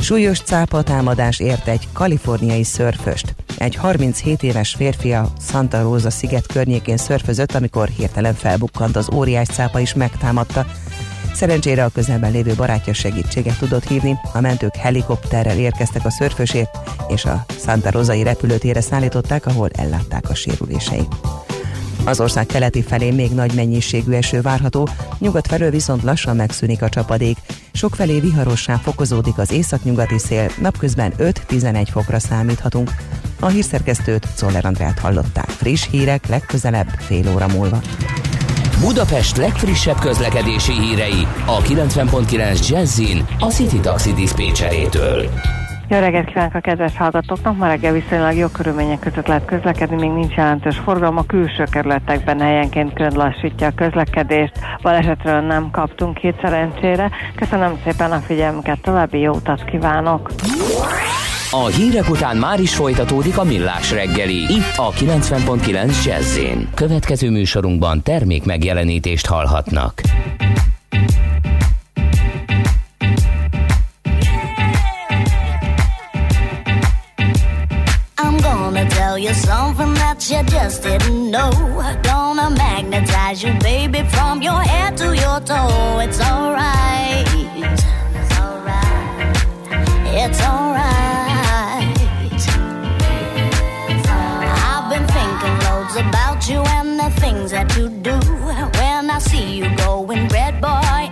Súlyos cápa támadás ért egy kaliforniai szörföst. Egy 37 éves férfi a Santa Rosa sziget környékén szörfözött, amikor hirtelen felbukkant az óriás cápa is megtámadta. Szerencsére a közelben lévő barátja segítséget tudott hívni, a mentők helikopterrel érkeztek a szörfösért, és a Santa Rosai repülőtérre szállították, ahol ellátták a sérüléseit. Az ország keleti felé még nagy mennyiségű eső várható, nyugat felől viszont lassan megszűnik a csapadék. Sok felé viharossá fokozódik az északnyugati szél, napközben 5-11 fokra számíthatunk. A hírszerkesztőt Czoller Andrát hallották. Friss hírek legközelebb fél óra múlva. Budapest legfrissebb közlekedési hírei a 90.9 Jazzin a City Taxi Dispécsejétől. Jó reggelt kívánok a kedves hallgatóknak! Ma reggel viszonylag jó körülmények között lehet közlekedni, még nincs jelentős forgalom. A külső kerületekben helyenként kön lassítja a közlekedést. Balesetről nem kaptunk két szerencsére. Köszönöm szépen a figyelmüket, további jó utat kívánok! A hírek után már is folytatódik a millás reggeli. Itt a 90.9 jazz Következő műsorunkban termék megjelenítést hallhatnak. tell something that you just didn't know. Gonna magnetize you, baby, from your head to your toe. It's alright. It's alright. It's alright. You and the things that you do. When I see you going red, boy,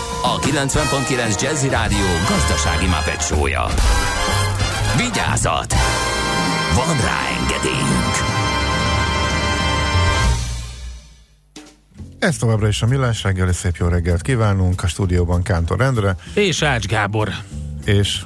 a 90.9 Jazzy Rádió gazdasági mapetsója. Vigyázat! Van rá engedélyünk! Ez továbbra is a Millás reggeli, szép jó reggelt kívánunk a stúdióban Kántor Endre, És Ács Gábor. és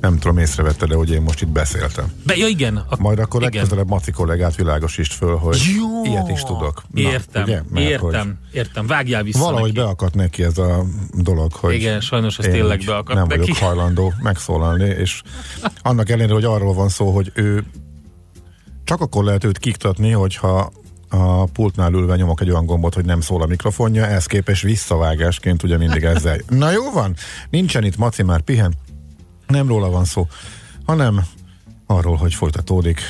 nem tudom, észrevette, de hogy én most itt beszéltem. Be, ja igen. A, Majd akkor igen. legközelebb Maci kollégát világosítsd föl, hogy Jó. Ilyet is tudok. Na, Értem, ugye? Mert hogy értem, értem. Vágjál vissza Valahogy neki. beakadt neki ez a dolog, hogy Igen, sajnos ez én tényleg beakadt nem neki. vagyok hajlandó megszólalni, és annak ellenére, hogy arról van szó, hogy ő csak akkor lehet őt kiktatni, hogyha a pultnál ülve nyomok egy olyan gombot, hogy nem szól a mikrofonja, ehhez képest visszavágásként ugye mindig ezzel. Na jó van, nincsen itt Maci, már pihen, nem róla van szó, hanem arról, hogy folytatódik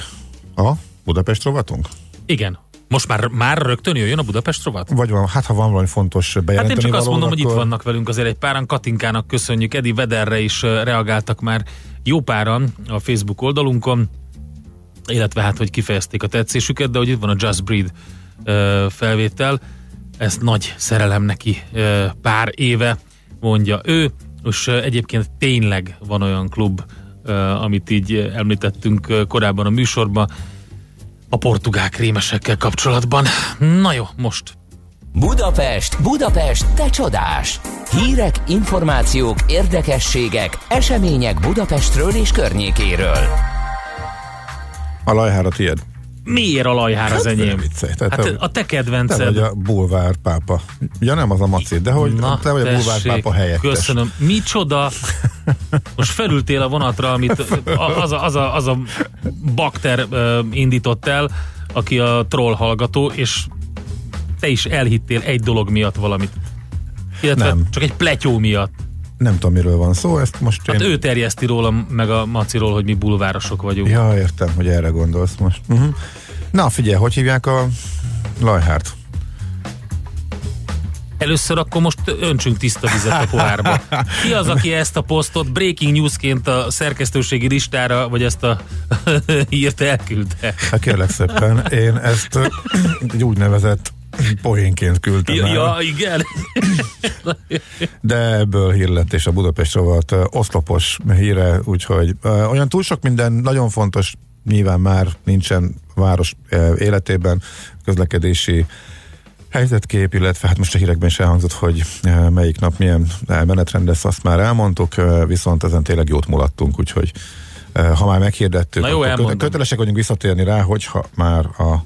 a Budapest rovatunk? Igen. Most már, már rögtön jöjjön a Budapest rovat? Vagy van, hát ha van valami fontos Hát bejelenteni én csak azt mondom, hogy itt akkor- vannak velünk azért egy páran. Katinkának köszönjük, Edi Vederre is reagáltak már jó páran a Facebook oldalunkon, illetve hát, hogy kifejezték a tetszésüket, de hogy itt van a Just Breed felvétel, ez nagy szerelem neki pár éve, mondja ő, és egyébként tényleg van olyan klub, amit így említettünk korábban a műsorban, a portugál krémesekkel kapcsolatban. Na jó, most Budapest, Budapest, te csodás! Hírek, információk, érdekességek, események Budapestről és környékéről. A lajhára tiéd. Miért a lajhár az Hát, enyém? viccelj, tehát Hát te- a te Te kedvenced. vagy a bulvár pápa. Ja nem az a maci, de hogy Na, te vagy a bulvár pápa helyettes. Köszönöm. Micsoda? Most felültél a vonatra, amit az a, az a, az a bakter indított el, aki a troll hallgató, és te is elhittél egy dolog miatt valamit. Illetve Nem. csak egy pletyó miatt. Nem tudom, miről van szó, ezt most Hát én... ő terjeszti róla, meg a Maciról, hogy mi bulvárosok vagyunk. Ja, értem, hogy erre gondolsz most. Uh-huh. Na, figyelj, hogy hívják a lajhárt? Először akkor most öntsünk tiszta vizet a pohárba. Ki az, aki ezt a posztot breaking newsként a szerkesztőségi listára, vagy ezt a hírt elküldte? Hát kérlek szépen, én ezt egy úgynevezett poénként küldtem Ja, el, ja igen. de ebből hír lett, és a Budapest rovat oszlopos híre, úgyhogy olyan túl sok minden nagyon fontos nyilván már nincsen város életében, közlekedési helyzetkép, illetve hát most a hírekben is elhangzott, hogy melyik nap milyen menetrend lesz, azt már elmondtuk, viszont ezen tényleg jót mulattunk, úgyhogy ha már meghirdettük, Na jó, kötelesek vagyunk visszatérni rá, hogyha már a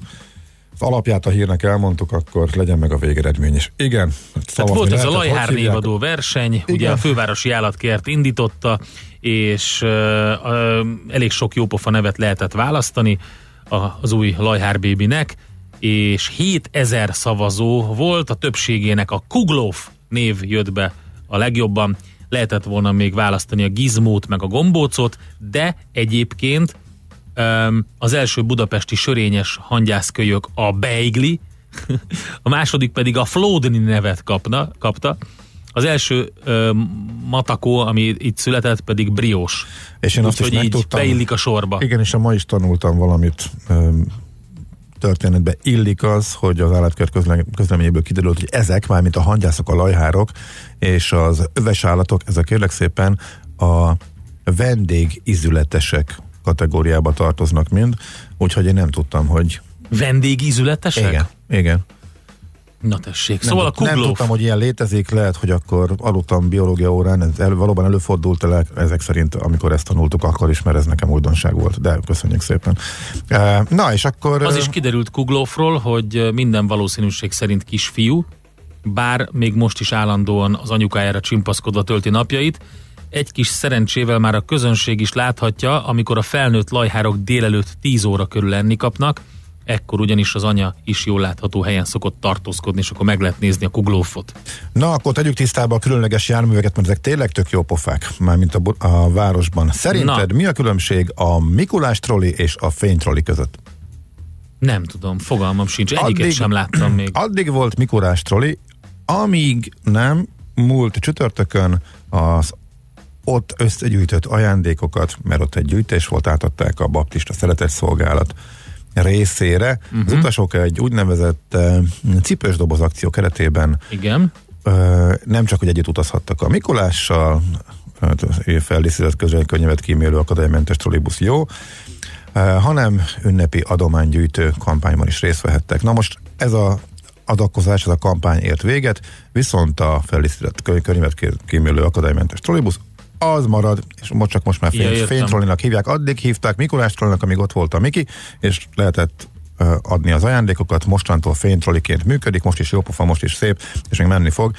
az alapját a hírnek elmondtuk, akkor legyen meg a végeredmény is. Igen. Tehát szavazni volt ez a Lajhár névadó verseny, Igen. ugye a fővárosi állatkert indította, és uh, uh, elég sok jópofa nevet lehetett választani a, az új Lajhár bébinek, és 7000 szavazó volt, a többségének a Kuglóf név jött be a legjobban, lehetett volna még választani a Gizmót meg a Gombócot, de egyébként az első budapesti sörényes hangyászkölyök a Beigli, a második pedig a Flódni nevet kapna, kapta, az első ö, matakó, ami itt született, pedig briós. És én azt is megtudtam. beillik a sorba. Igen, és a ma is tanultam valamit öm, történetbe illik az, hogy az állatkert közle- közleményéből kiderült, hogy ezek, mármint a hangyászok, a lajhárok és az öves állatok, ezek kérlek szépen a vendégizületesek kategóriába tartoznak mind, úgyhogy én nem tudtam, hogy Vendégízületesek? igen, igen. Na tessék. Nem, Szóval a tud- nem kuglóf. tudtam, hogy ilyen létezik, lehet, hogy akkor aludtam biológia órán, ez el, valóban előfordult el, ezek szerint, amikor ezt tanultuk, akkor is, mert ez nekem újdonság volt, de köszönjük szépen. Na, és akkor... Az is kiderült Kuglófról, hogy minden valószínűség szerint kisfiú, bár még most is állandóan az anyukájára csimpaszkodva tölti napjait. Egy kis szerencsével már a közönség is láthatja, amikor a felnőtt lajhárok délelőtt 10 óra körül enni kapnak, ekkor ugyanis az anya is jól látható helyen szokott tartózkodni, és akkor meg lehet nézni a kuglófot. Na, akkor tegyük tisztába a különleges járműveket, mert ezek tényleg tök jó pofák, mármint a, a városban. Szerinted Na. mi a különbség a Mikulás troli és a fénytroli között? Nem tudom, fogalmam sincs, egyiket addig, sem láttam még. Addig volt Mikulás troli, amíg nem múlt csütörtökön az ott összegyűjtött ajándékokat, mert ott egy gyűjtés volt, átadták a baptista szeretetszolgálat részére. Uh-huh. Az mhm. utasok egy úgynevezett uh, cipős doboz akció keretében Igen. Uh, nem csak, hogy együtt utazhattak a Mikulással, hát, feldíszített könyvet kímélő akadálymentes trollibusz jó, uh, hanem ünnepi adománygyűjtő kampányban is részt vehettek. Na most ez a adakozás, ez a kampány ért véget, viszont a feldíszített könyvet kímélő akadálymentes trollibusz az marad, és most csak most már fény, ja, fénytrollinak hívják, addig hívták Mikulás trollinak, amíg ott volt a Miki, és lehetett uh, adni az ajándékokat, mostantól fénytrolliként működik, most is jó pofa, most is szép, és még menni fog.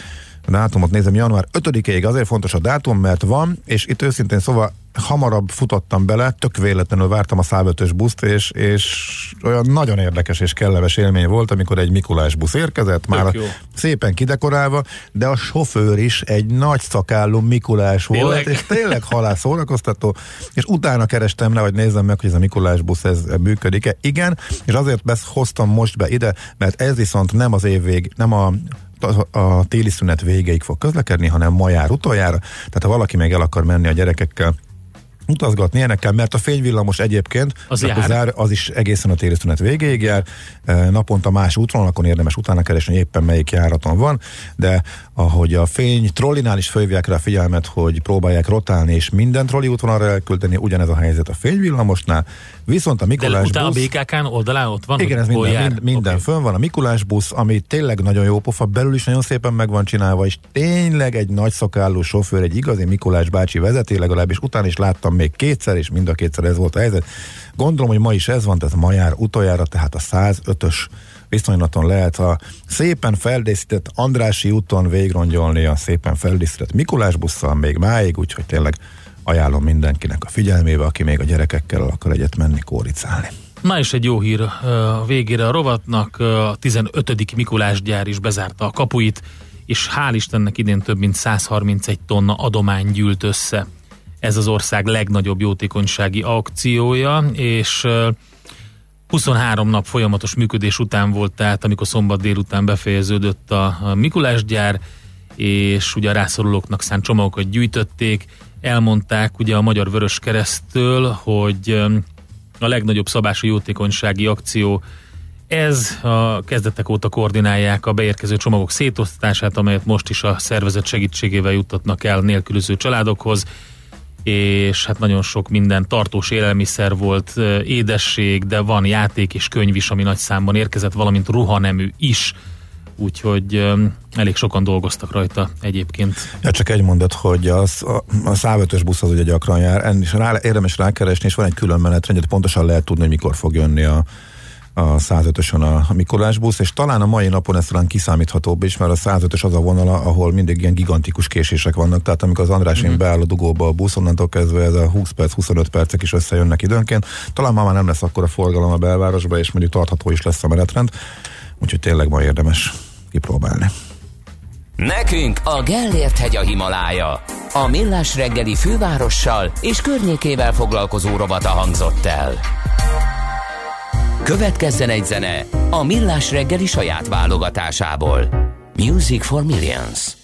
A dátumot nézem, január 5-ig azért fontos a dátum, mert van, és itt őszintén szóval hamarabb futottam bele, tök véletlenül vártam a 105-ös buszt, és, és olyan nagyon érdekes és kellemes élmény volt, amikor egy Mikulás busz érkezett, már jó. szépen kidekorálva, de a sofőr is egy nagy szakálló Mikulás tényleg? volt, és tényleg halál szórakoztató, és utána kerestem le, hogy nézzem meg, hogy ez a Mikulás busz ez működik-e. Igen, és azért hoztam most be ide, mert ez viszont nem az év vég, nem a a, a téli szünet végéig fog közlekedni, hanem ma jár utoljára. Tehát ha valaki még el akar menni a gyerekekkel utazgatni ilyenekkel, mert a fényvillamos egyébként az, jár. Az is egészen a téli szünet végéig jár, e, naponta más útvonalakon érdemes utána keresni, hogy éppen melyik járaton van, de ahogy a fény trollinál is fölhívják rá a figyelmet, hogy próbálják rotálni és minden trolli útvonalra elküldeni, ugyanez a helyzet a fényvillamosnál, viszont a Mikulás de busz... a BKK-n oldalán ott van? Igen, ez minden, mind, minden okay. fönn van. A Mikulás busz, ami tényleg nagyon jó pofa, belül is nagyon szépen meg van csinálva, és tényleg egy nagy szakálló sofőr, egy igazi Mikulás bácsi vezeti, legalábbis utána is láttam még kétszer, és mind a kétszer ez volt a helyzet. Gondolom, hogy ma is ez van, tehát ma jár utoljára, tehát a 105-ös viszonylaton lehet a szépen feldészített Andrási úton végrongyolni a szépen feldészített Mikulás busszal még máig, úgyhogy tényleg ajánlom mindenkinek a figyelmébe, aki még a gyerekekkel akar egyet menni kóricálni. Na és egy jó hír a végére a rovatnak, a 15. Mikulás gyár is bezárta a kapuit, és hál' Istennek idén több mint 131 tonna adomány gyűlt össze. Ez az ország legnagyobb jótékonysági akciója, és 23 nap folyamatos működés után volt, tehát amikor szombat délután befejeződött a Mikulás gyár, és ugye a rászorulóknak szánt csomagokat gyűjtötték, elmondták ugye a Magyar Vörös Keresztől, hogy a legnagyobb szabású jótékonysági akció ez a kezdetek óta koordinálják a beérkező csomagok szétosztását, amelyet most is a szervezet segítségével juttatnak el nélkülöző családokhoz és hát nagyon sok minden tartós élelmiszer volt, édesség, de van játék és könyv is, ami nagy számban érkezett, valamint ruhanemű is, úgyhogy elég sokan dolgoztak rajta egyébként. Ja, csak egy mondat, hogy az, a, a 105 busz az ugye gyakran jár, ennél is rá, érdemes rákeresni, és van egy külön menetrend, pontosan lehet tudni, hogy mikor fog jönni a, a 105-ösön a Mikolás busz, és talán a mai napon ez talán kiszámíthatóbb is, mert a 105-ös az a vonala, ahol mindig ilyen gigantikus késések vannak, tehát amikor az András mm-hmm. beáll a dugóba a busz, onnantól kezdve ez a 20 perc, 25 percek is összejönnek időnként. Talán már nem lesz akkor a forgalom a belvárosba, és mondjuk tartható is lesz a menetrend, úgyhogy tényleg ma érdemes kipróbálni. Nekünk a Gellért hegy a Himalája. A Millás reggeli fővárossal és környékével foglalkozó robata hangzott el. Következzen egy zene a Millás reggeli saját válogatásából. Music for Millions.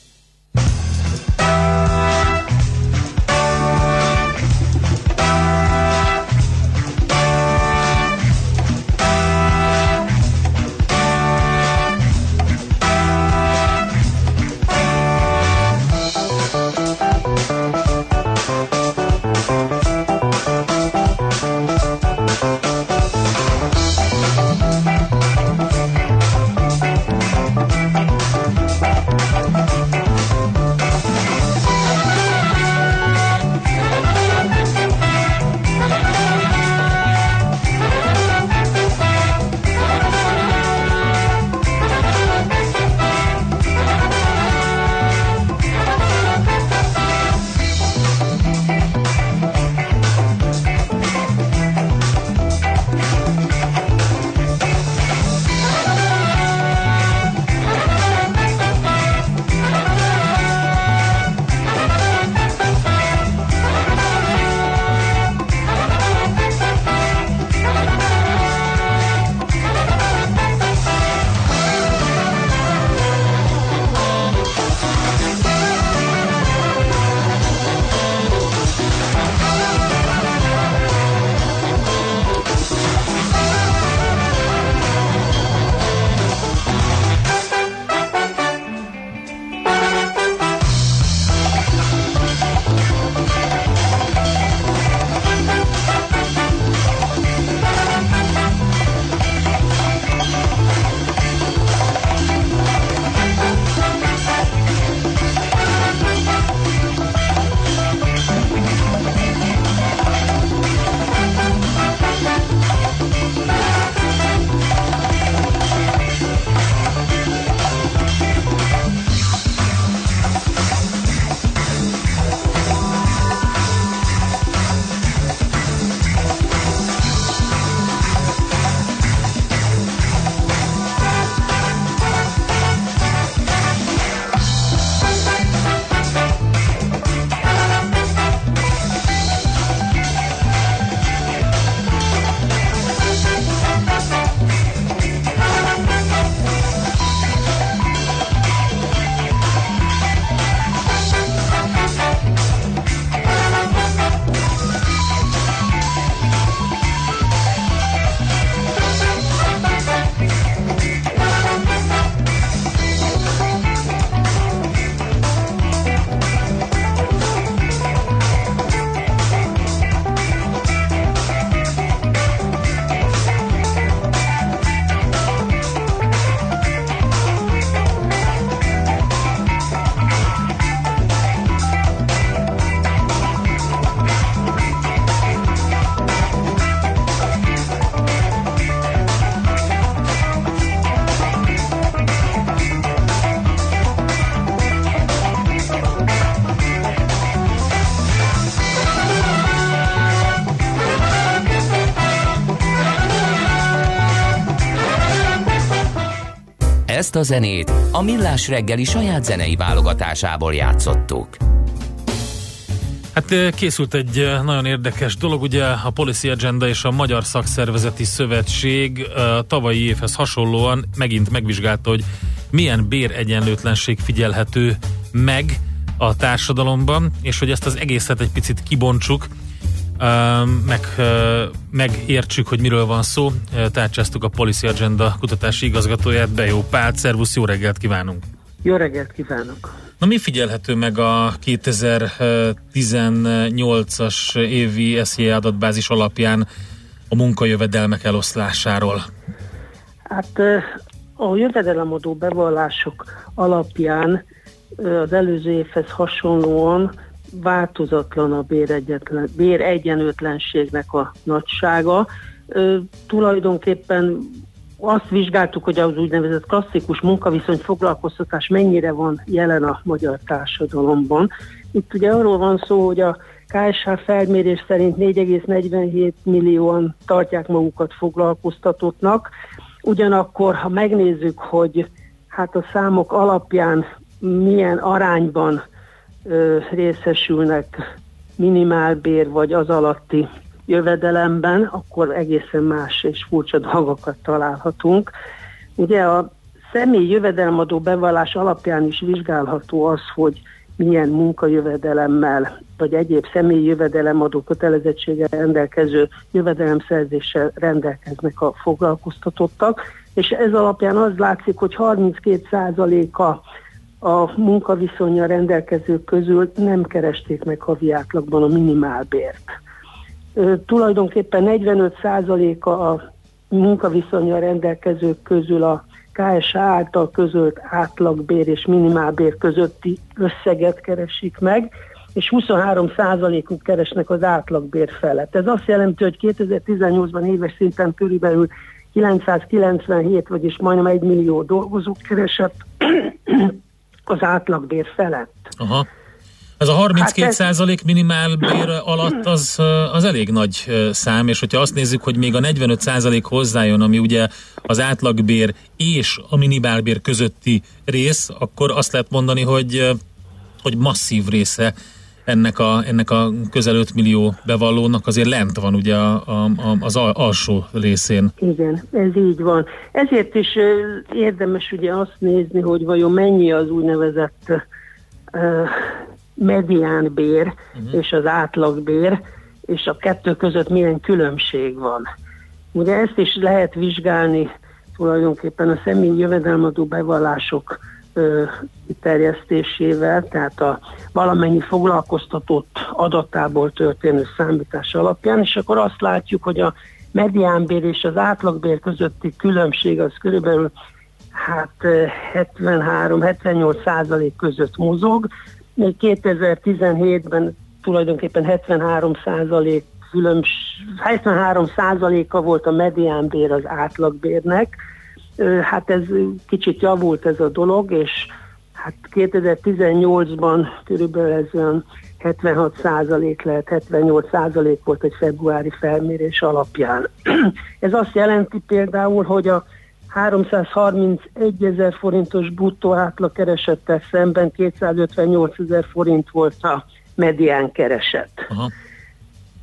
A zenét a Millás reggeli saját zenei válogatásából játszottuk. Hát készült egy nagyon érdekes dolog, ugye a Policy Agenda és a Magyar Szakszervezeti Szövetség tavalyi évhez hasonlóan megint megvizsgálta, hogy milyen béregyenlőtlenség figyelhető meg a társadalomban, és hogy ezt az egészet egy picit kibontsuk, meg, megértsük, hogy miről van szó. Tárcsáztuk a Policy Agenda kutatási igazgatóját, Bejó Pál. Szervusz, jó reggelt kívánunk! Jó reggelt kívánok! Na mi figyelhető meg a 2018-as évi SZIA adatbázis alapján a munkajövedelmek eloszlásáról? Hát a jövedelemadó bevallások alapján az előző évhez hasonlóan változatlan a béregyenlőtlenségnek a nagysága. Ö, tulajdonképpen azt vizsgáltuk, hogy az úgynevezett klasszikus munkaviszony foglalkoztatás mennyire van jelen a magyar társadalomban. Itt ugye arról van szó, hogy a KSH felmérés szerint 4,47 millióan tartják magukat foglalkoztatottnak, ugyanakkor, ha megnézzük, hogy hát a számok alapján milyen arányban ö, részesülnek minimálbér vagy az alatti jövedelemben, akkor egészen más és furcsa dolgokat találhatunk. Ugye a személy jövedelemadó bevallás alapján is vizsgálható az, hogy milyen munkajövedelemmel, vagy egyéb személyi jövedelemadó kötelezettséggel rendelkező jövedelemszerzéssel rendelkeznek a foglalkoztatottak, és ez alapján az látszik, hogy 32%-a a munkaviszonyra rendelkezők közül nem keresték meg havi átlagban a minimálbért. Tulajdonképpen 45%-a a munkaviszonyra rendelkezők közül a KSA által közölt átlagbér és minimálbér közötti összeget keresik meg, és 23%-uk keresnek az átlagbér felett. Ez azt jelenti, hogy 2018-ban éves szinten körülbelül 997, vagyis majdnem 1 millió dolgozók keresett az átlagbér felett. Aha. Ez a 32 hát százalék minimálbér alatt az, az elég nagy szám, és hogyha azt nézzük, hogy még a 45 százalék hozzájön, ami ugye az átlagbér és a minimálbér közötti rész, akkor azt lehet mondani, hogy, hogy masszív része ennek a, ennek a közel 5 millió bevallónak azért lent van ugye a, a, az alsó részén. Igen, ez így van. Ezért is érdemes ugye azt nézni, hogy vajon mennyi az úgynevezett uh, mediánbér uh-huh. és az átlagbér, és a kettő között milyen különbség van. Ugye ezt is lehet vizsgálni tulajdonképpen a személyi jövedelmadó bevallások ö, terjesztésével, tehát a valamennyi foglalkoztatott adatából történő számítás alapján, és akkor azt látjuk, hogy a mediánbér és az átlagbér közötti különbség az körülbelül hát 73-78 százalék között mozog, még 2017-ben tulajdonképpen 73 százalék 73 százaléka volt a mediánbér az átlagbérnek, hát ez kicsit javult ez a dolog, és hát 2018-ban körülbelül ez olyan 76 százalék lehet, 78 százalék volt egy februári felmérés alapján. Ez azt jelenti például, hogy a 331 ezer forintos bruttó átlag keresettel szemben 258 ezer forint volt a medián kereset. Aha.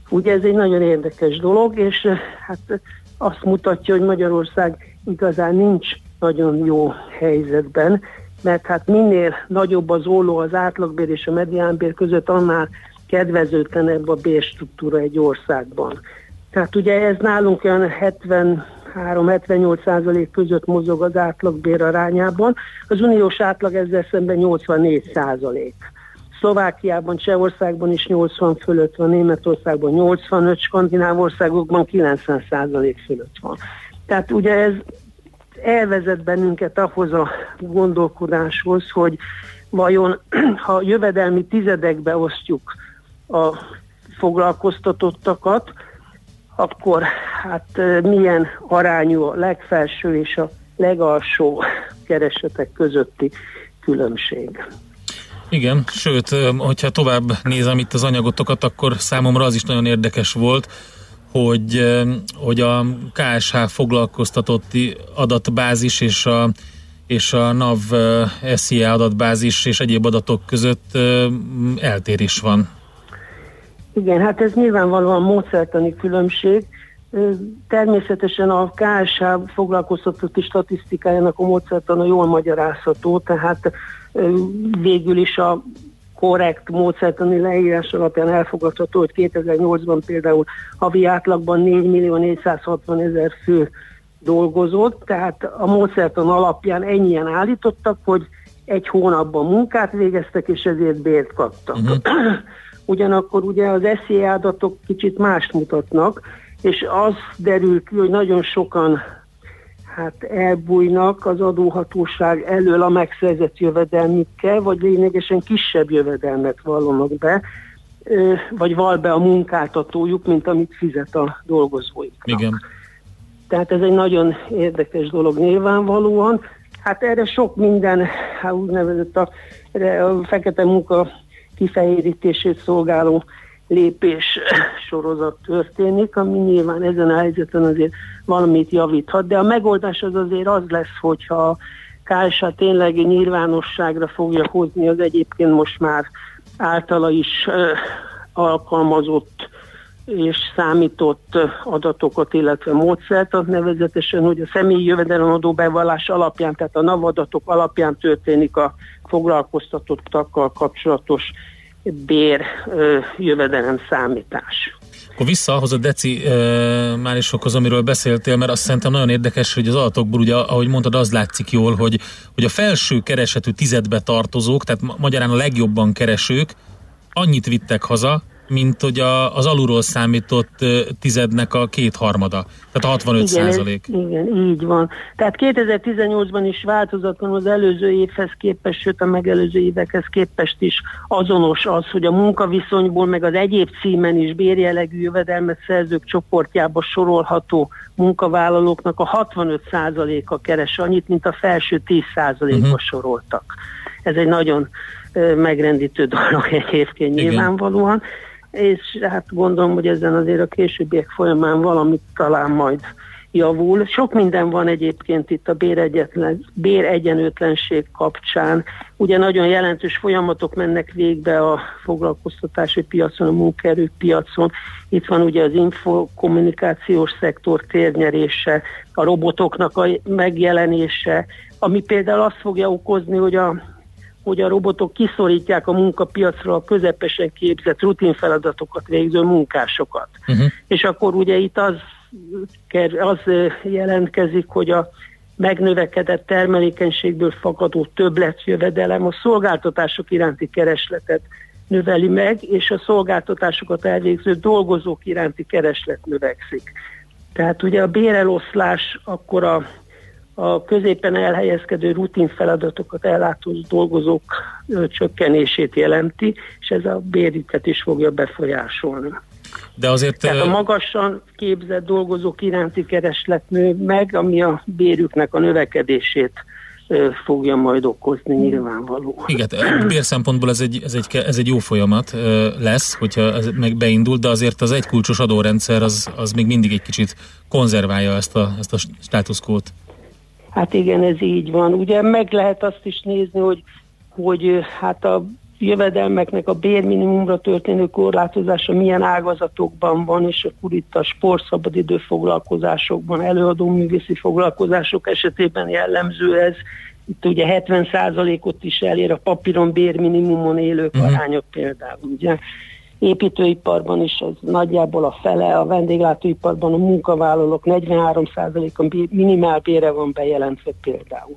Ugye ez egy nagyon érdekes dolog, és hát azt mutatja, hogy Magyarország igazán nincs nagyon jó helyzetben, mert hát minél nagyobb az óló az átlagbér és a mediánbér között, annál kedvezőtlenebb a bérstruktúra egy országban. Tehát ugye ez nálunk olyan 73-78 százalék között mozog az átlagbér arányában, az uniós átlag ezzel szemben 84 százalék. Szlovákiában, Csehországban is 80 fölött van, Németországban 85, skandináv országokban 90 százalék fölött van. Tehát ugye ez elvezet bennünket ahhoz a gondolkodáshoz, hogy vajon ha jövedelmi tizedekbe osztjuk a foglalkoztatottakat, akkor hát milyen arányú a legfelső és a legalsó keresetek közötti különbség. Igen, sőt, hogyha tovább nézem itt az anyagotokat, akkor számomra az is nagyon érdekes volt, hogy, hogy a KSH foglalkoztatotti adatbázis és a és a NAV SZIA adatbázis és egyéb adatok között eltérés van. Igen, hát ez nyilvánvalóan módszertani különbség. Természetesen a KSH foglalkoztatói statisztikájának a módszertana jól magyarázható, tehát végül is a korrekt módszertani leírás alapján elfogadható, hogy 2008-ban például havi átlagban 4 millió 460 ezer fő dolgozott, tehát a módszertan alapján ennyien állítottak, hogy egy hónapban munkát végeztek, és ezért bért kaptak. Uh-huh. Ugyanakkor ugye az SZI adatok kicsit mást mutatnak, és az derül ki, hogy nagyon sokan hát elbújnak az adóhatóság elől a megszerzett jövedelmükkel, vagy lényegesen kisebb jövedelmet vallanak be, vagy val be a munkáltatójuk, mint amit fizet a dolgozóiknak. Igen. Tehát ez egy nagyon érdekes dolog nyilvánvalóan. Hát erre sok minden, hát úgynevezett a, a fekete munka kifehérítését szolgáló lépés sorozat történik, ami nyilván ezen a helyzeten azért valamit javíthat, de a megoldás az azért az lesz, hogyha KSA tényleg nyilvánosságra fogja hozni az egyébként most már általa is alkalmazott és számított adatokat, illetve módszert, nevezetesen, hogy a személyi jövedelemadó bevallás alapján, tehát a NAV adatok alapján történik a foglalkoztatottakkal kapcsolatos bér jövedelem számítás. Akkor vissza ahhoz a deci e, márisokhoz, amiről beszéltél, mert azt szerintem nagyon érdekes, hogy az adatokból, ugye, ahogy mondtad, az látszik jól, hogy, hogy a felső keresetű tizedbe tartozók, tehát magyarán a legjobban keresők, annyit vittek haza, mint hogy a, az alulról számított tizednek a kétharmada, tehát a 65 igen, százalék. Igen, így van. Tehát 2018-ban is változatlan az előző évhez képest, sőt a megelőző évekhez képest is azonos az, hogy a munkaviszonyból, meg az egyéb címen is bérjelegű jövedelmet szerzők csoportjába sorolható munkavállalóknak a 65 százaléka keres annyit, mint a felső 10 százalékba uh-huh. soroltak. Ez egy nagyon megrendítő dolog egyébként Igen. nyilvánvalóan és hát gondolom, hogy ezen azért a későbbiek folyamán valamit talán majd javul. Sok minden van egyébként itt a béregyenlőtlenség kapcsán. Ugye nagyon jelentős folyamatok mennek végbe a foglalkoztatási piacon, a munkaerőpiacon. Itt van ugye az infokommunikációs szektor térnyerése, a robotoknak a megjelenése, ami például azt fogja okozni, hogy a hogy a robotok kiszorítják a munkapiacra a közepesen képzett rutinfeladatokat végző munkásokat. Uh-huh. És akkor ugye itt az, az jelentkezik, hogy a megnövekedett termelékenységből fakadó többletjövedelem a szolgáltatások iránti keresletet növeli meg, és a szolgáltatásokat elvégző dolgozók iránti kereslet növekszik. Tehát ugye a béreloszlás akkor a a középen elhelyezkedő rutin feladatokat ellátó dolgozók csökkenését jelenti, és ez a bérüket is fogja befolyásolni. De azért... Tehát a magasan képzett dolgozók iránti kereslet nő meg, ami a bérüknek a növekedését fogja majd okozni nyilvánvaló. Igen, bér szempontból ez egy, ez, egy, ez egy jó folyamat lesz, hogyha ez meg beindul, de azért az egykulcsos adórendszer az, az még mindig egy kicsit konzerválja ezt a, ezt a státuszkót. Hát igen, ez így van. Ugye meg lehet azt is nézni, hogy, hogy hát a jövedelmeknek a bérminimumra történő korlátozása milyen ágazatokban van, és akkor itt a sportszabadidő foglalkozásokban, előadó művészi foglalkozások esetében jellemző ez. Itt ugye 70%-ot is elér a papíron bérminimumon élők uh-huh. aránya például. Ugye építőiparban is az nagyjából a fele, a vendéglátóiparban a munkavállalók 43%-a minimálbére van bejelentve például.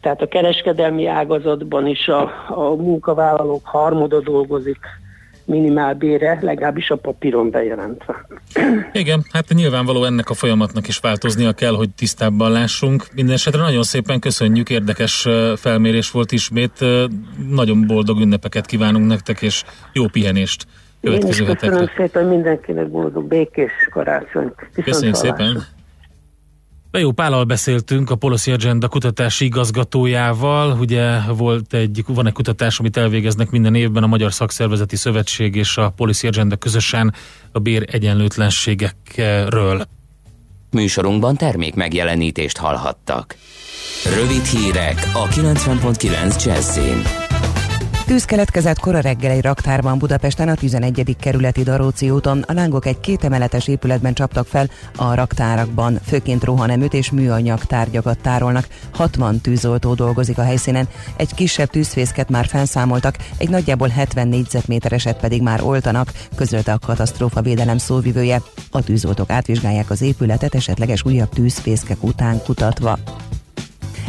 Tehát a kereskedelmi ágazatban is a, a munkavállalók harmada dolgozik minimálbére, legalábbis a papíron bejelentve. Igen, hát nyilvánvaló ennek a folyamatnak is változnia kell, hogy tisztábban lássunk. Mindenesetre nagyon szépen köszönjük, érdekes felmérés volt ismét. Nagyon boldog ünnepeket kívánunk nektek, és jó pihenést következő Én is köszönöm hetekre. szépen mindenkinek boldog, békés karácsonyt. Köszönjük szépen. Bejó Pállal beszéltünk, a Policy Agenda kutatási igazgatójával. Ugye volt egy, van egy kutatás, amit elvégeznek minden évben a Magyar Szakszervezeti Szövetség és a Policy Agenda közösen a bér egyenlőtlenségekről. Műsorunkban termék megjelenítést hallhattak. Rövid hírek a 90.9 Jazzin. Tűz keletkezett kora reggel egy raktárban Budapesten a 11. kerületi Daróci úton. A lángok egy kétemeletes épületben csaptak fel a raktárakban, főként rohaneműt és műanyag tárgyakat tárolnak. 60 tűzoltó dolgozik a helyszínen, egy kisebb tűzfészket már felszámoltak, egy nagyjából 70 négyzetmétereset pedig már oltanak, közölte a katasztrófa védelem szóvivője. A tűzoltók átvizsgálják az épületet esetleges újabb tűzfészkek után kutatva.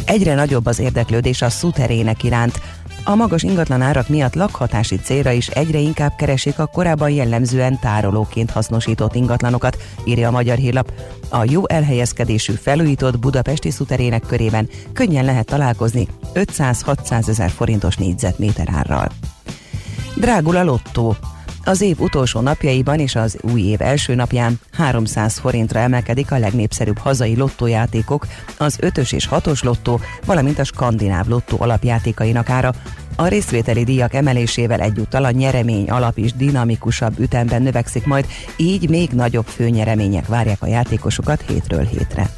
Egyre nagyobb az érdeklődés a szuterének iránt. A magas ingatlan árak miatt lakhatási célra is egyre inkább keresik a korábban jellemzően tárolóként hasznosított ingatlanokat, írja a Magyar Hírlap. A jó elhelyezkedésű felújított budapesti szuterének körében könnyen lehet találkozni 500-600 ezer forintos négyzetméter árral. Drágul a lottó. Az év utolsó napjaiban és az új év első napján 300 forintra emelkedik a legnépszerűbb hazai lottójátékok, az 5-ös és 6-os lottó, valamint a skandináv lottó alapjátékainak ára. A részvételi díjak emelésével egyúttal a nyeremény alap is dinamikusabb ütemben növekszik majd, így még nagyobb főnyeremények várják a játékosokat hétről hétre.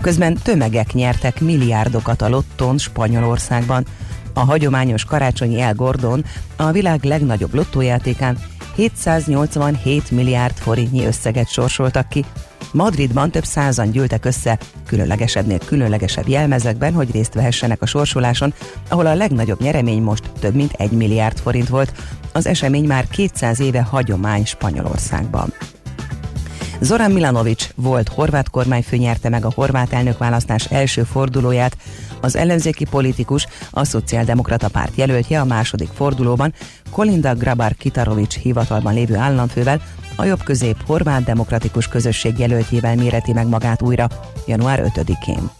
Közben tömegek nyertek milliárdokat a lotton Spanyolországban. A hagyományos karácsonyi El Gordon a világ legnagyobb lottójátékán 787 milliárd forintnyi összeget sorsoltak ki. Madridban több százan gyűltek össze, különlegesebbnél különlegesebb jelmezekben, hogy részt vehessenek a sorsoláson, ahol a legnagyobb nyeremény most több mint 1 milliárd forint volt. Az esemény már 200 éve hagyomány Spanyolországban. Zoran Milanovic volt horvát kormányfő nyerte meg a horvát elnökválasztás első fordulóját, az ellenzéki politikus, a Szociáldemokrata párt jelöltje a második fordulóban Kolinda Grabar Kitarovics hivatalban lévő államfővel, a jobb közép horvát demokratikus közösség jelöltjével méreti meg magát újra január 5-én.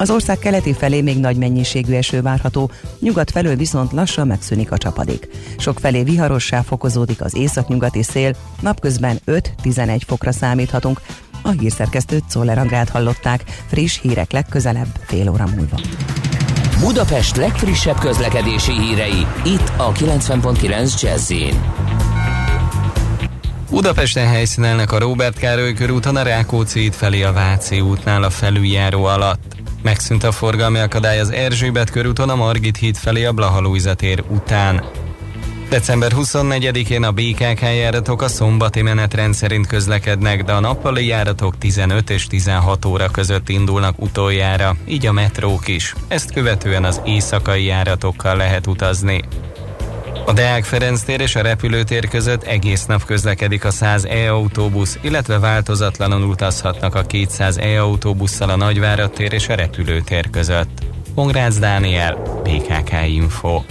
Az ország keleti felé még nagy mennyiségű eső várható, nyugat felől viszont lassan megszűnik a csapadék. Sok felé viharossá fokozódik az északnyugati szél, napközben 5-11 fokra számíthatunk. A hírszerkesztőt Czoller Andrát hallották, friss hírek legközelebb fél óra múlva. Budapest legfrissebb közlekedési hírei, itt a 90.9 jazz Budapesten helyszínelnek a Robert Károly körúton a Rákóczi út felé a Váci útnál a felüljáró alatt. Megszűnt a forgalmi akadály az Erzsébet körúton a Margit híd felé a Blahalújza tér után. December 24-én a BKK járatok a szombati menetrend szerint közlekednek, de a nappali járatok 15 és 16 óra között indulnak utoljára, így a metrók is. Ezt követően az éjszakai járatokkal lehet utazni. A Deák Ferenc tér és a repülőtér között egész nap közlekedik a 100 e-autóbusz, illetve változatlanul utazhatnak a 200 e-autóbusszal a Nagyvárad tér és a repülőtér között. Pongrácz Dániel, BKK Info.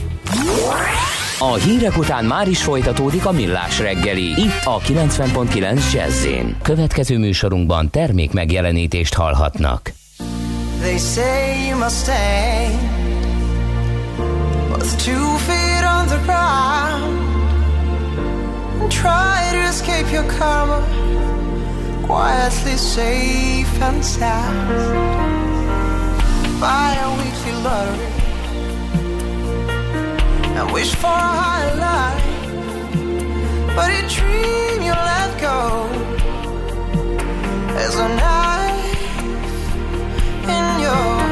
A hírek után már is folytatódik a millás reggeli. Itt a 90.9 jazz Következő műsorunkban termék megjelenítést hallhatnak. They say you must stay With two feet on the ground try to escape your karma Quietly safe and sound Buy a weekly lottery and wish for a higher life. But a dream you let go is a knife in your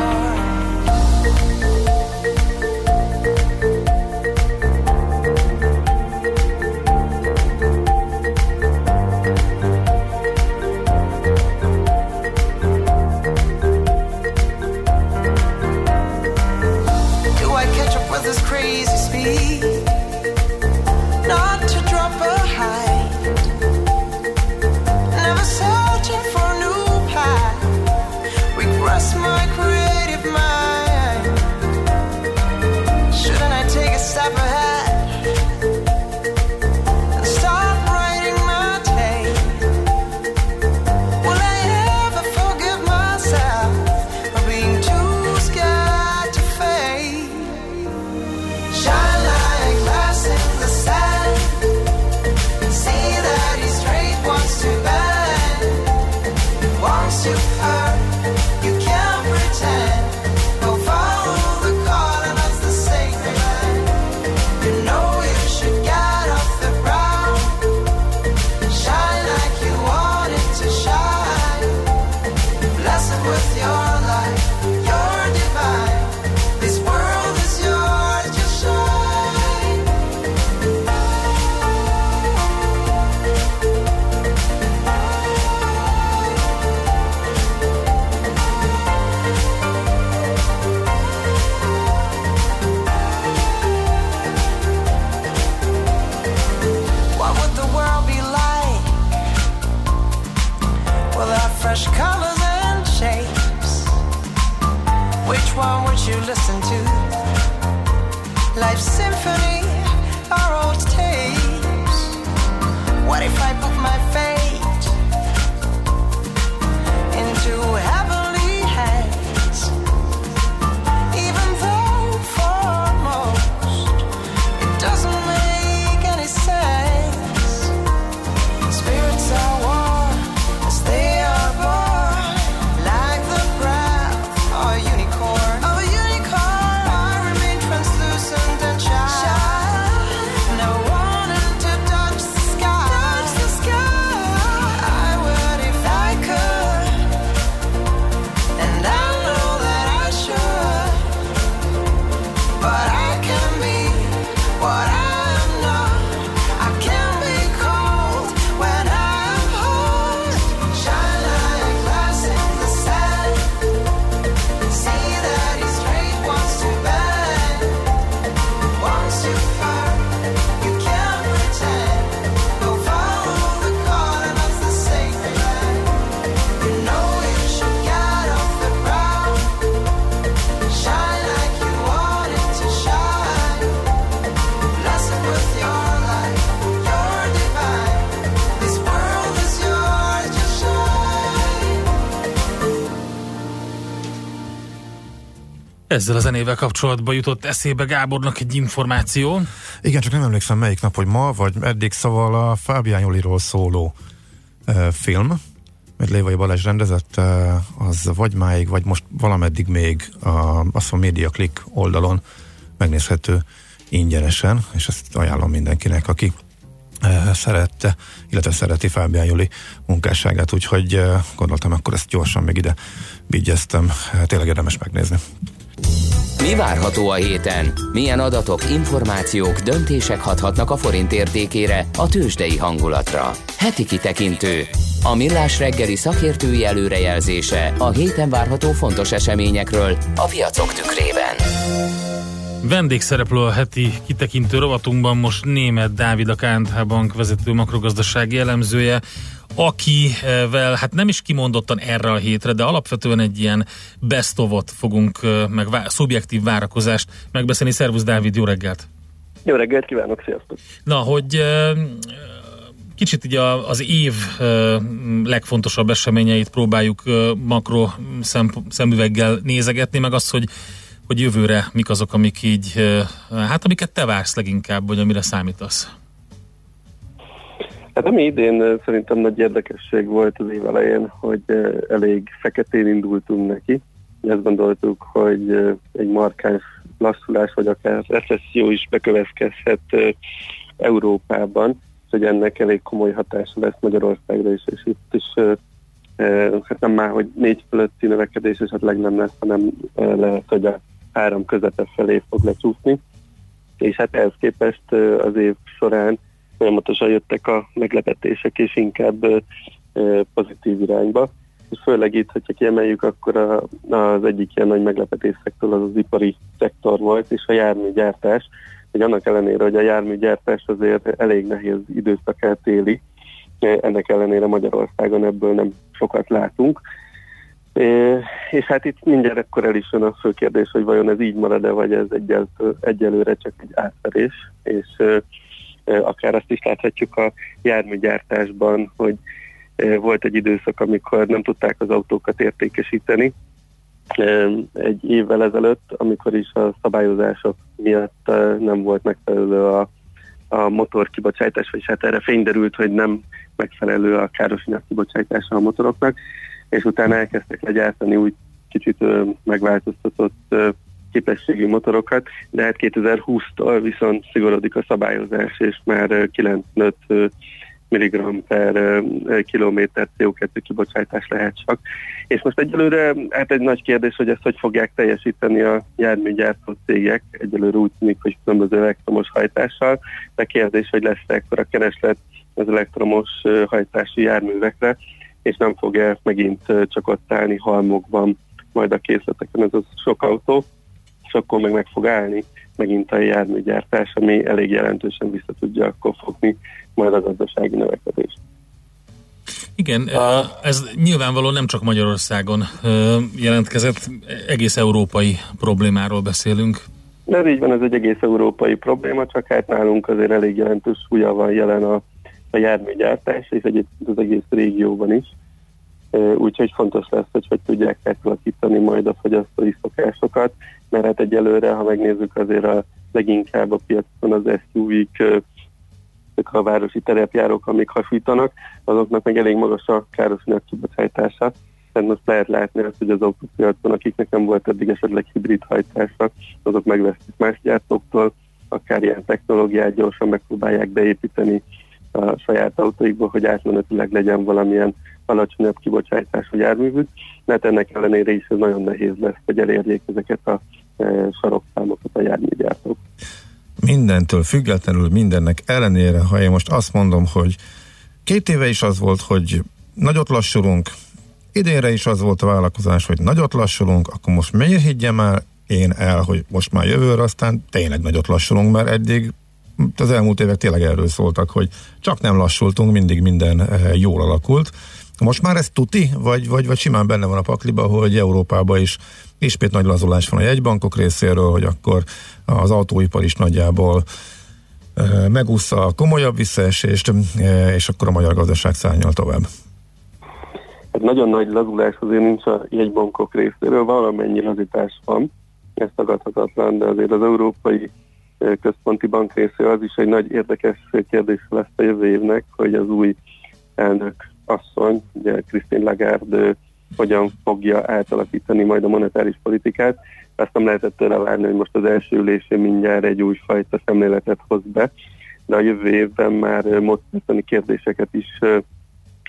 fresh colors and shapes. Which one would you listen to? Life's symphony or old tapes? What if I put my fate into Ezzel a zenével kapcsolatban jutott eszébe Gábornak egy információ. Igen, csak nem emlékszem melyik nap, hogy ma, vagy eddig szóval a Fábián Joliról szóló uh, film, mert Lévai Balázs rendezett, uh, az vagy máig, vagy most valameddig még a, azt a Media Click oldalon megnézhető ingyenesen, és ezt ajánlom mindenkinek, aki szerette, illetve szereti Fábián Joli munkásságát, úgyhogy gondoltam, akkor ezt gyorsan még ide vigyeztem. Uh, tényleg érdemes megnézni. Mi várható a héten? Milyen adatok, információk, döntések hathatnak a forint értékére, a tőzsdei hangulatra? Heti kitekintő. A millás reggeli szakértői előrejelzése a héten várható fontos eseményekről a piacok tükrében. Vendégszereplő a heti kitekintő rovatunkban most német Dávid, a KNH Bank vezető makrogazdasági elemzője, akivel hát nem is kimondottan erre a hétre, de alapvetően egy ilyen best of fogunk, meg vá- szubjektív várakozást megbeszélni. Szervusz Dávid, jó reggelt! Jó reggelt kívánok, sziasztok! Na, hogy kicsit így az év legfontosabb eseményeit próbáljuk makro szemp- szemüveggel nézegetni, meg azt, hogy hogy jövőre mik azok, amik így, hát amiket te vársz leginkább, vagy amire számítasz. Hát ami idén szerintem nagy érdekesség volt az év elején, hogy elég feketén indultunk neki. Ezt gondoltuk, hogy egy markáns lassulás, vagy akár recesszió is bekövetkezhet Európában, és hogy ennek elég komoly hatása lesz Magyarországra is, és itt is hát nem már, hogy négy fölötti növekedés esetleg nem lesz, hanem eh, lehet, hogy a három közepe felé fog lecsúszni. És hát ehhez képest az év során folyamatosan jöttek a meglepetések, és inkább pozitív irányba. És főleg itt, hogyha kiemeljük, akkor a, az egyik ilyen nagy meglepetés szektor az az ipari szektor volt, és a járműgyártás. Hogy annak ellenére, hogy a járműgyártás azért elég nehéz időszakát éli, ennek ellenére Magyarországon ebből nem sokat látunk. És hát itt mindjárt akkor el is jön a fő kérdés, hogy vajon ez így marad-e, vagy ez egyel, egyelőre csak egy átverés, és akár azt is láthatjuk a járműgyártásban, hogy volt egy időszak, amikor nem tudták az autókat értékesíteni. Egy évvel ezelőtt, amikor is a szabályozások miatt nem volt megfelelő a, a motor kibocsátás, vagy hát erre fényderült, hogy nem megfelelő a károsanyag kibocsátása a motoroknak, és utána elkezdtek legyártani úgy kicsit megváltoztatott képességű motorokat, de hát 2020-tól viszont szigorodik a szabályozás, és már 95 mg per kilométer CO2 kibocsátás lehet csak. És most egyelőre hát egy nagy kérdés, hogy ezt hogy fogják teljesíteni a járműgyártó cégek. Egyelőre úgy tűnik, hogy különböző elektromos hajtással, de kérdés, hogy lesz ekkora kereslet az elektromos hajtású járművekre, és nem fog-e megint csak ott állni halmokban majd a készleteken ez a sok autó és akkor meg meg fog állni megint a járműgyártás, ami elég jelentősen vissza tudja akkor fogni majd a gazdasági növekedést. Igen, ez nyilvánvalóan nem csak Magyarországon jelentkezett, egész európai problémáról beszélünk. De így van, ez egy egész európai probléma, csak hát nálunk azért elég jelentős súlya van jelen a, a járműgyártás, és egyébként az egész régióban is. Úgyhogy fontos lesz, hogy hogy tudják átalakítani majd a fogyasztói szokásokat, mert hát egyelőre, ha megnézzük azért a leginkább a piacon az SUV-k, a városi terepjárók, amik hasítanak, azoknak meg elég magas a károsanyag kibocsátása. Tehát most lehet látni azt, hogy az autópiacon, akiknek nem volt eddig esetleg hibrid hajtása, azok megvesznek más gyártóktól, akár ilyen technológiát gyorsan megpróbálják beépíteni a saját autóikba, hogy átmenetileg legyen valamilyen alacsonyabb kibocsátású járművük, mert ennek ellenére is ez nagyon nehéz lesz, hogy elérjék ezeket a e, sarokszámokat a járműgyártók. Mindentől függetlenül, mindennek ellenére, ha én most azt mondom, hogy két éve is az volt, hogy nagyot lassulunk, idénre is az volt a vállalkozás, hogy nagyot lassulunk, akkor most miért higgyem el én el, hogy most már jövőre aztán tényleg nagyot lassulunk, mert eddig az elmúlt évek tényleg erről szóltak, hogy csak nem lassultunk, mindig minden eh, jól alakult. Most már ez tuti, vagy, vagy, vagy simán benne van a pakliba, hogy Európában is ismét nagy lazulás van a jegybankok részéről, hogy akkor az autóipar is nagyjából eh, megúszza a komolyabb visszaesést, eh, és akkor a magyar gazdaság szárnyal tovább. Hát nagyon nagy lazulás azért nincs a jegybankok részéről, valamennyi lazítás van, ez tagadhatatlan, de azért az Európai Központi Bank részéről az is egy nagy érdekes kérdés lesz a jövő évnek, hogy az új elnök asszony, ugye Christine Lagarde hogyan fogja átalakítani majd a monetáris politikát. Azt nem lehetett tőle várni, hogy most az első ülésén mindjárt egy újfajta szemléletet hoz be, de a jövő évben már módszertani kérdéseket is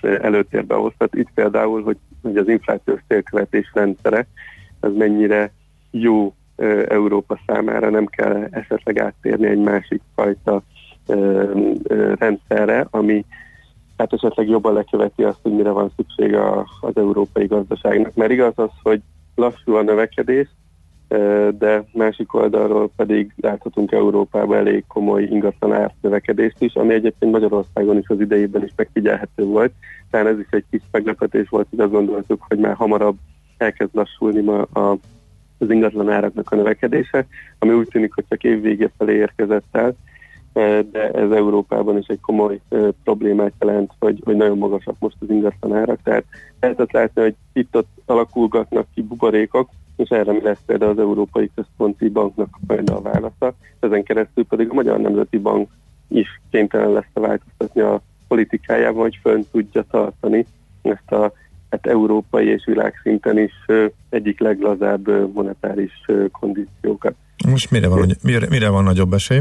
előtérbe hoztat. Itt például, hogy, hogy az inflációs célkövetés rendszere, az mennyire jó Európa számára, nem kell esetleg áttérni egy másik fajta rendszerre, ami hát esetleg jobban leköveti azt, hogy mire van szüksége a, az európai gazdaságnak. Mert igaz az, hogy lassú a növekedés, de másik oldalról pedig láthatunk Európában elég komoly ingatlan árnövekedést is, ami egyébként Magyarországon is az idejében is megfigyelhető volt. Tehát ez is egy kis meglepetés volt, hogy azt gondoltuk, hogy már hamarabb elkezd lassulni ma a, az ingatlan áraknak a növekedése, ami úgy tűnik, hogy csak év vége felé érkezett el, eh, de ez Európában is egy komoly eh, problémát jelent, hogy, hogy nagyon magasak most az ingatlan árak, tehát lehetett látni, hogy itt-ott alakulgatnak ki buborékok, és erre mi lesz például az Európai Központi Banknak majd a válasza. Ezen keresztül pedig a Magyar Nemzeti Bank is kénytelen lesz változtatni a politikájában, hogy fönn tudja tartani ezt a hát európai és világszinten is egyik leglazább monetáris kondíciókat. Most mire van, mire, mire van nagyobb esély?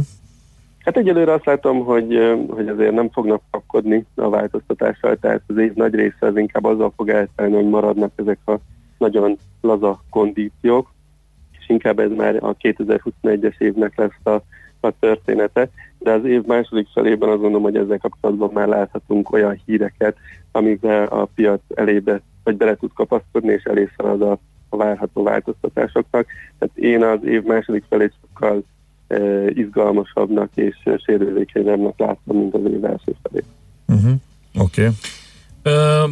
Hát egyelőre azt látom, hogy, hogy azért nem fognak kapkodni a változtatással, tehát az év nagy része az inkább azzal fog elszállni, hogy maradnak ezek a nagyon laza kondíciók, és inkább ez már a 2021-es évnek lesz a, a története, de az év második felében azt gondolom, hogy ezzel kapcsolatban már láthatunk olyan híreket, amikben a piac elébe, vagy bele tud kapaszkodni, és elé szalad a, a várható változtatásoknak. Tehát én az év második felét sokkal e, izgalmasabbnak és sérülékenyebbnek látom, mint az év első felét. Uh-huh. Oké. Okay.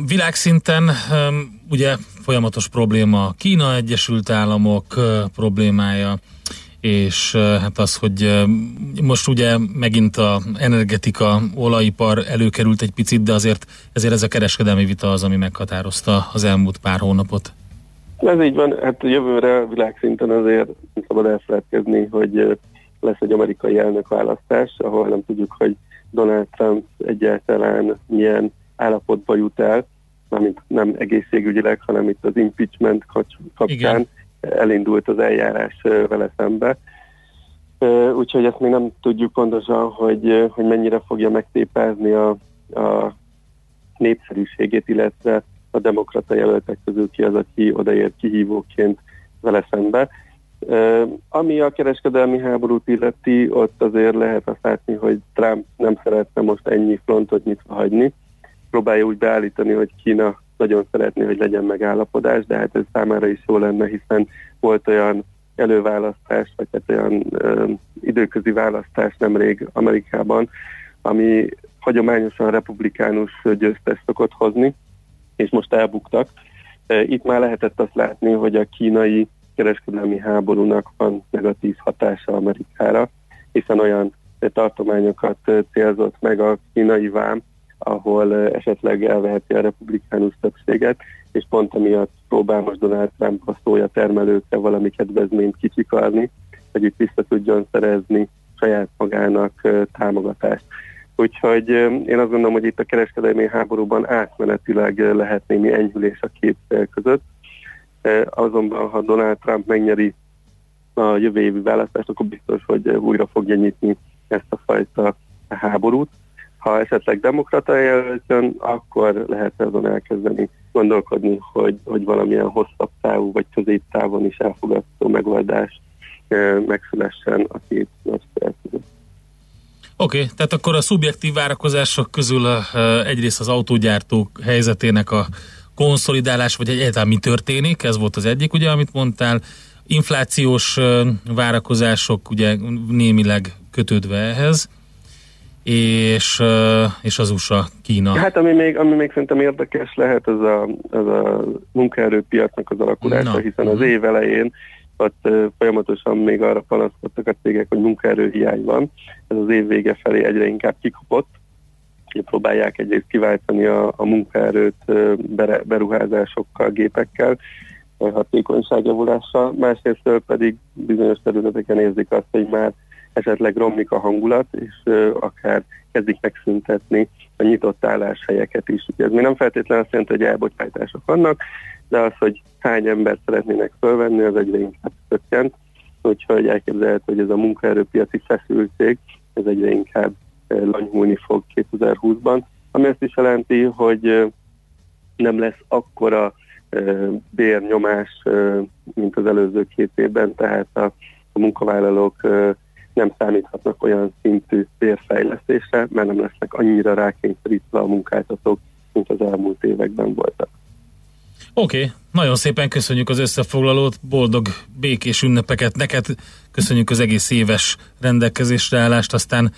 Világszinten ugye folyamatos probléma a Kína Egyesült Államok ö, problémája, és hát az, hogy most ugye megint a energetika, olajipar előkerült egy picit, de azért ezért ez a kereskedelmi vita az, ami meghatározta az elmúlt pár hónapot. Ez így van, hát jövőre világszinten azért nem szabad elfeledkezni, hogy lesz egy amerikai elnökválasztás, ahol nem tudjuk, hogy Donald Trump egyáltalán milyen állapotba jut el, mármint nem egészségügyileg, hanem itt az impeachment kapcsán Igen. Elindult az eljárás vele szembe. Úgyhogy ezt még nem tudjuk pontosan, hogy, hogy mennyire fogja megtépázni a, a népszerűségét, illetve a demokrata jelöltek közül ki az, aki odaért kihívóként vele szembe. Ami a kereskedelmi háborút illeti, ott azért lehet azt látni, hogy Trump nem szeretne most ennyi frontot nyitva hagyni. Próbálja úgy beállítani, hogy Kína nagyon szeretné, hogy legyen megállapodás, de hát ez számára is jó lenne, hiszen volt olyan előválasztás, vagy hát olyan ö, időközi választás nemrég Amerikában, ami hagyományosan republikánus győztes szokott hozni, és most elbuktak. Itt már lehetett azt látni, hogy a kínai kereskedelmi háborúnak van negatív hatása Amerikára, hiszen olyan tartományokat célzott meg a kínai vám, ahol esetleg elveheti a republikánus többséget, és pont emiatt próbál most Donald Trump a szója termelőkre valami kedvezményt kicsikarni, hogy itt vissza tudjon szerezni saját magának támogatást. Úgyhogy én azt gondolom, hogy itt a kereskedelmi háborúban átmenetileg lehet némi enyhülés a két között. Azonban, ha Donald Trump megnyeri a jövő évi választást, akkor biztos, hogy újra fogja nyitni ezt a fajta háborút. Ha esetleg demokrata jelölt jön, akkor lehet azon elkezdeni gondolkodni, hogy, hogy valamilyen hosszabb távú vagy középtávon is elfogadható megoldás megszülessen a két nagy. Oké, okay, tehát akkor a szubjektív várakozások közül a, egyrészt az autógyártók helyzetének a konszolidálás, vagy egyáltalán mi történik, ez volt az egyik, ugye, amit mondtál, inflációs várakozások ugye némileg kötődve ehhez, és, és az USA, Kína. Hát ami még, ami még szerintem érdekes lehet, az a, az a munkaerőpiacnak az alakulása, Na. hiszen az mhm. év elején ott folyamatosan még arra panaszkodtak a cégek, hogy munkaerőhiány van. Ez az év vége felé egyre inkább kikapott. Próbálják egyrészt kiváltani a, a munkaerőt beruházásokkal, gépekkel, hatékonyságjavulással, másrészt pedig bizonyos területeken érzik azt, hogy már esetleg romlik a hangulat, és akár kezdik megszüntetni a nyitott álláshelyeket is. Ez mi nem feltétlenül azt jelenti, hogy elbocsátások vannak, de az, hogy hány embert szeretnének fölvenni, az egyre inkább csökkent, úgyhogy elképzelhető, hogy ez a munkaerőpiaci feszültség, ez egyre inkább lanyhulni fog 2020-ban, ami azt is jelenti, hogy nem lesz akkora bérnyomás, mint az előző két évben, tehát a, a munkavállalók nem számíthatnak olyan szintű bérfejlesztésre, mert nem lesznek annyira rákényszerítve a munkáltatók, mint az elmúlt években voltak. Oké, okay. nagyon szépen köszönjük az összefoglalót, boldog békés ünnepeket neked, köszönjük az egész éves rendelkezésre állást, aztán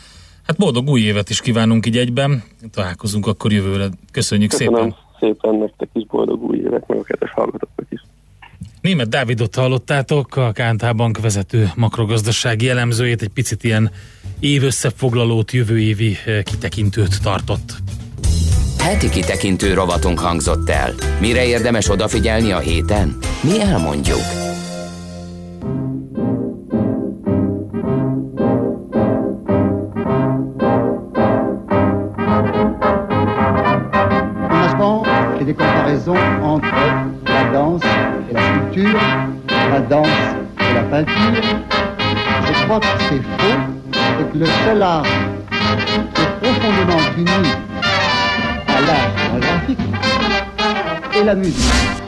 hát boldog új évet is kívánunk így egyben, találkozunk akkor jövőre. Köszönjük Köszönöm szépen. szépen nektek is boldog új évet, meg a kedves hallgatóknak is. Német Dávidot hallottátok, a KNT Bank vezető makrogazdasági elemzőjét, egy picit ilyen évösszefoglalót, jövő évi eh, kitekintőt tartott. Heti kitekintő rovatunk hangzott el. Mire érdemes odafigyelni a héten? Mi elmondjuk. des comparaisons entre la danse la sculpture, la danse et la peinture. Je crois que c'est faux et que le seul art est profondément uni à l'art graphique et la musique.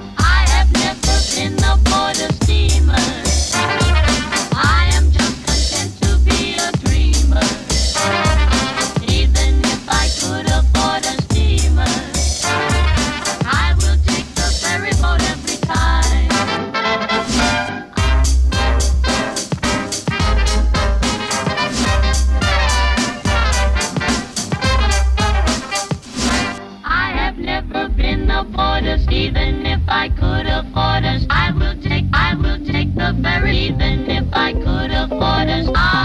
orders. I will take, I will take the ferry, even if I could afford us. I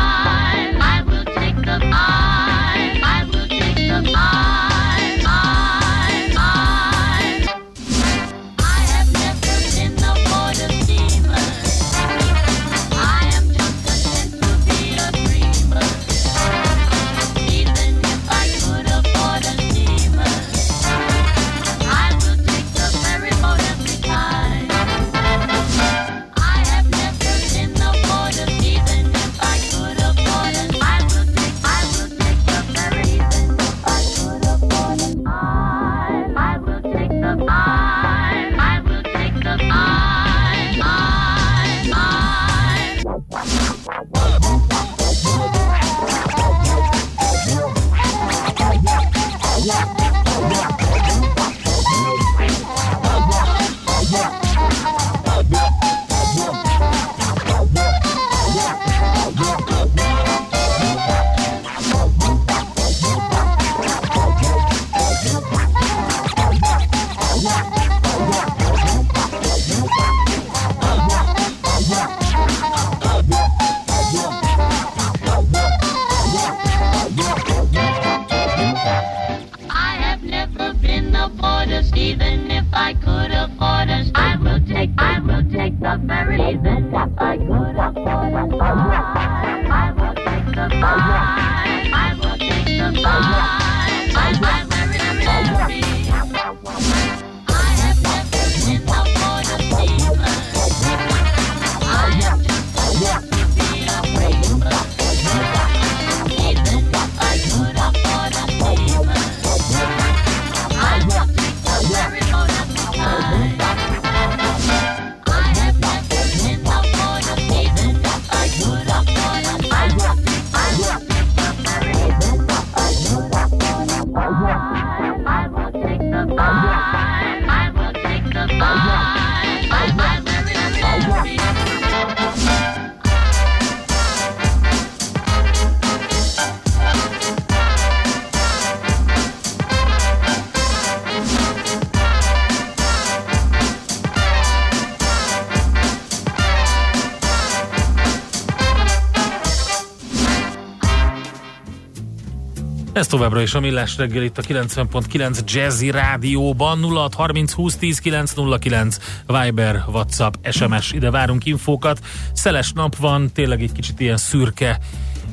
továbbra is a Millás reggel itt a 90.9 Jazzy Rádióban 0630 20 10 909 Viber, Whatsapp, SMS, ide várunk infókat. Szeles nap van, tényleg egy kicsit ilyen szürke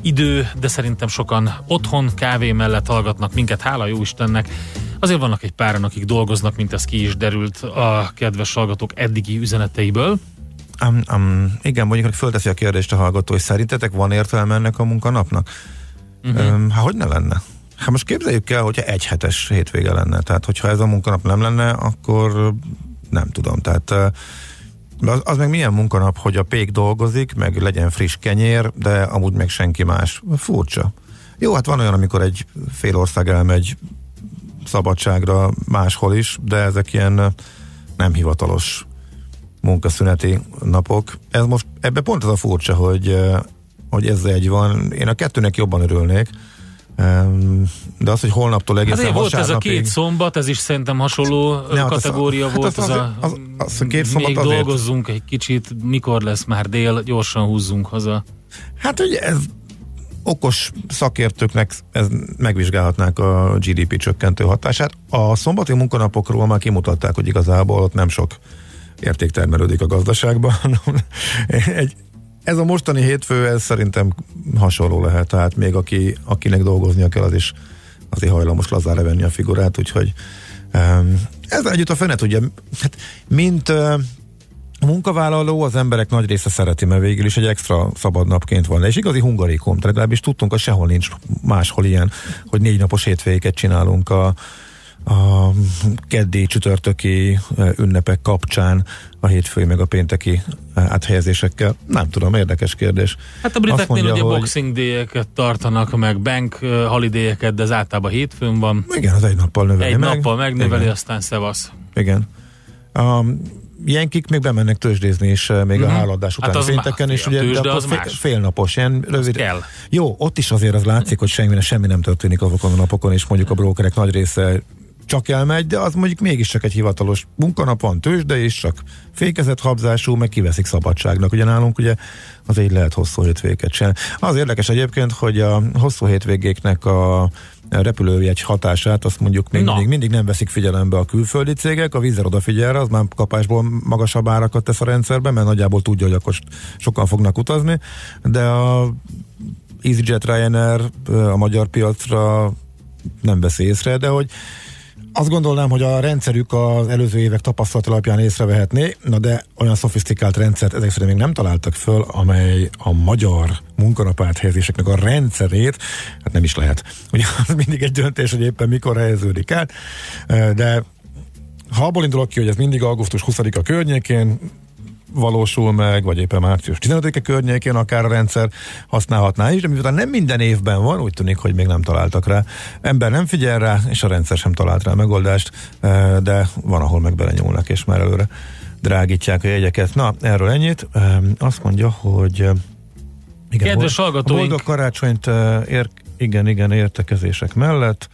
idő, de szerintem sokan otthon kávé mellett hallgatnak minket, hála jó Istennek. Azért vannak egy páran, akik dolgoznak, mint ez ki is derült a kedves hallgatók eddigi üzeneteiből. Um, um, igen, mondjuk fölteszi a kérdést a hallgató, hogy szerintetek van értelme ennek a munkanapnak? Uh-huh. Um, hát hogy ne lenne? Hát most képzeljük el, hogyha egy hetes hétvége lenne. Tehát, hogyha ez a munkanap nem lenne, akkor nem tudom. Tehát az, az meg milyen munkanap, hogy a pék dolgozik, meg legyen friss kenyér, de amúgy meg senki más. Furcsa. Jó, hát van olyan, amikor egy fél ország elmegy szabadságra máshol is, de ezek ilyen nem hivatalos munkaszüneti napok. Ez most, ebbe pont az a furcsa, hogy, hogy ez egy van. Én a kettőnek jobban örülnék, de az, hogy holnaptól egészen Hát volt ez a vasárnapig- két szombat, ez is szerintem hasonló Ne, hát az- kategória hát volt. az- ez a, az- az a két szombat még azért- dolgozzunk egy kicsit, mikor lesz már dél, gyorsan húzzunk haza. Hát, hogy ez okos szakértőknek ez megvizsgálhatnák a GDP csökkentő hatását. A szombati munkanapokról már kimutatták, hogy igazából ott nem sok érték termelődik a gazdaságban. Egy, ez a mostani hétfő, ez szerintem hasonló lehet, tehát még aki, akinek dolgoznia kell, az is azért hajlamos lazára venni a figurát, úgyhogy um, ezzel együtt a fene tudja, hát, mint uh, munkavállaló az emberek nagy része szereti, mert végül is egy extra szabad napként van. És igazi hungarikum, legalábbis tudtunk, hogy sehol nincs máshol ilyen, hogy négy napos hétvégéket csinálunk a, a keddi, csütörtöki eh, ünnepek kapcsán, a hétfői meg a pénteki eh, áthelyezésekkel. Nem tudom, érdekes kérdés. Hát a briteknél mondja, ugye hogy- boxing day tartanak, meg bank uh, holiday de ez általában hétfőn van. Igen, az egy nappal növeli Egy meg. nappal megnöveli, Igen. aztán szevasz. Igen. A Jenkik még bemennek tőzsdézni is eh, még Mhm. a háladás után Hát az pénteken, és ugye tőzsde de az fél, más. félnapos, ilyen rövid. kell. Jó, ott is azért az látszik, hogy semmi, semmi nem történik azokon a napokon, és mondjuk a brókerek nagy része csak elmegy, de az mondjuk mégiscsak egy hivatalos munkanap van, tőzsde is, csak fékezett habzású, meg kiveszik szabadságnak. Ugye nálunk ugye az így lehet hosszú hétvégét csinálni. Az érdekes egyébként, hogy a hosszú hétvégéknek a repülőjegy hatását, azt mondjuk még Na. mindig, mindig nem veszik figyelembe a külföldi cégek, a vízzel odafigyel az már kapásból magasabb árakat tesz a rendszerbe, mert nagyjából tudja, hogy akkor sokan fognak utazni, de a EasyJet Ryanair a magyar piacra nem veszi észre, de hogy azt gondolnám, hogy a rendszerük az előző évek tapasztalat alapján észrevehetné, na de olyan szofisztikált rendszert ezek szerint még nem találtak föl, amely a magyar munkanapáthelyezéseknek a rendszerét, hát nem is lehet. Ugye az mindig egy döntés, hogy éppen mikor helyeződik át, de ha abból indulok ki, hogy ez mindig augusztus 20-a környékén valósul meg, vagy éppen március 15-e környékén akár a rendszer használhatná is, de miután nem minden évben van, úgy tűnik, hogy még nem találtak rá. Ember nem figyel rá, és a rendszer sem talált rá megoldást, eh, de van, ahol meg belenyúlnak, és már előre drágítják a jegyeket. Na, erről ennyit. Eh, Azt mondja, hogy eh, igen, Kedves hallgatóink! Boldog karácsonyt ér, igen, igen, értekezések mellett.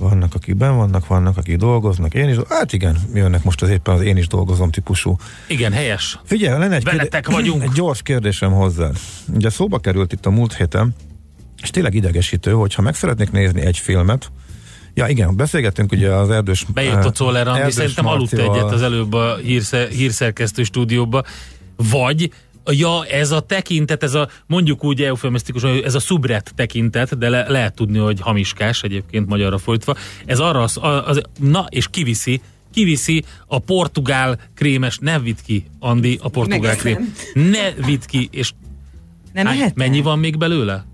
Vannak, akik ben vannak, vannak, akik dolgoznak. Én is, hát igen, jönnek most az éppen az én is dolgozom típusú Igen, helyes. Figyelj, lenne egy, Veletek vagyunk. egy gyors kérdésem hozzá. Ugye szóba került itt a múlt héten, és tényleg idegesítő, hogyha meg szeretnék nézni egy filmet, Ja igen, beszélgettünk ugye az erdős... Bejött a Czoller Andi, szerintem aludt egyet az előbb a hírszer, hírszerkesztő stúdióba, vagy Ja, ez a tekintet, ez a mondjuk úgy eufemisztikusan, hogy ez a szubret tekintet, de le, lehet tudni, hogy hamiskás egyébként magyarra folytva. Ez arra az, az, na és kiviszi, kiviszi a portugál krémes, ne vidd ki, Andi, a portugál krém. Ne vidd ki, és Nem lehet? mennyi van még belőle?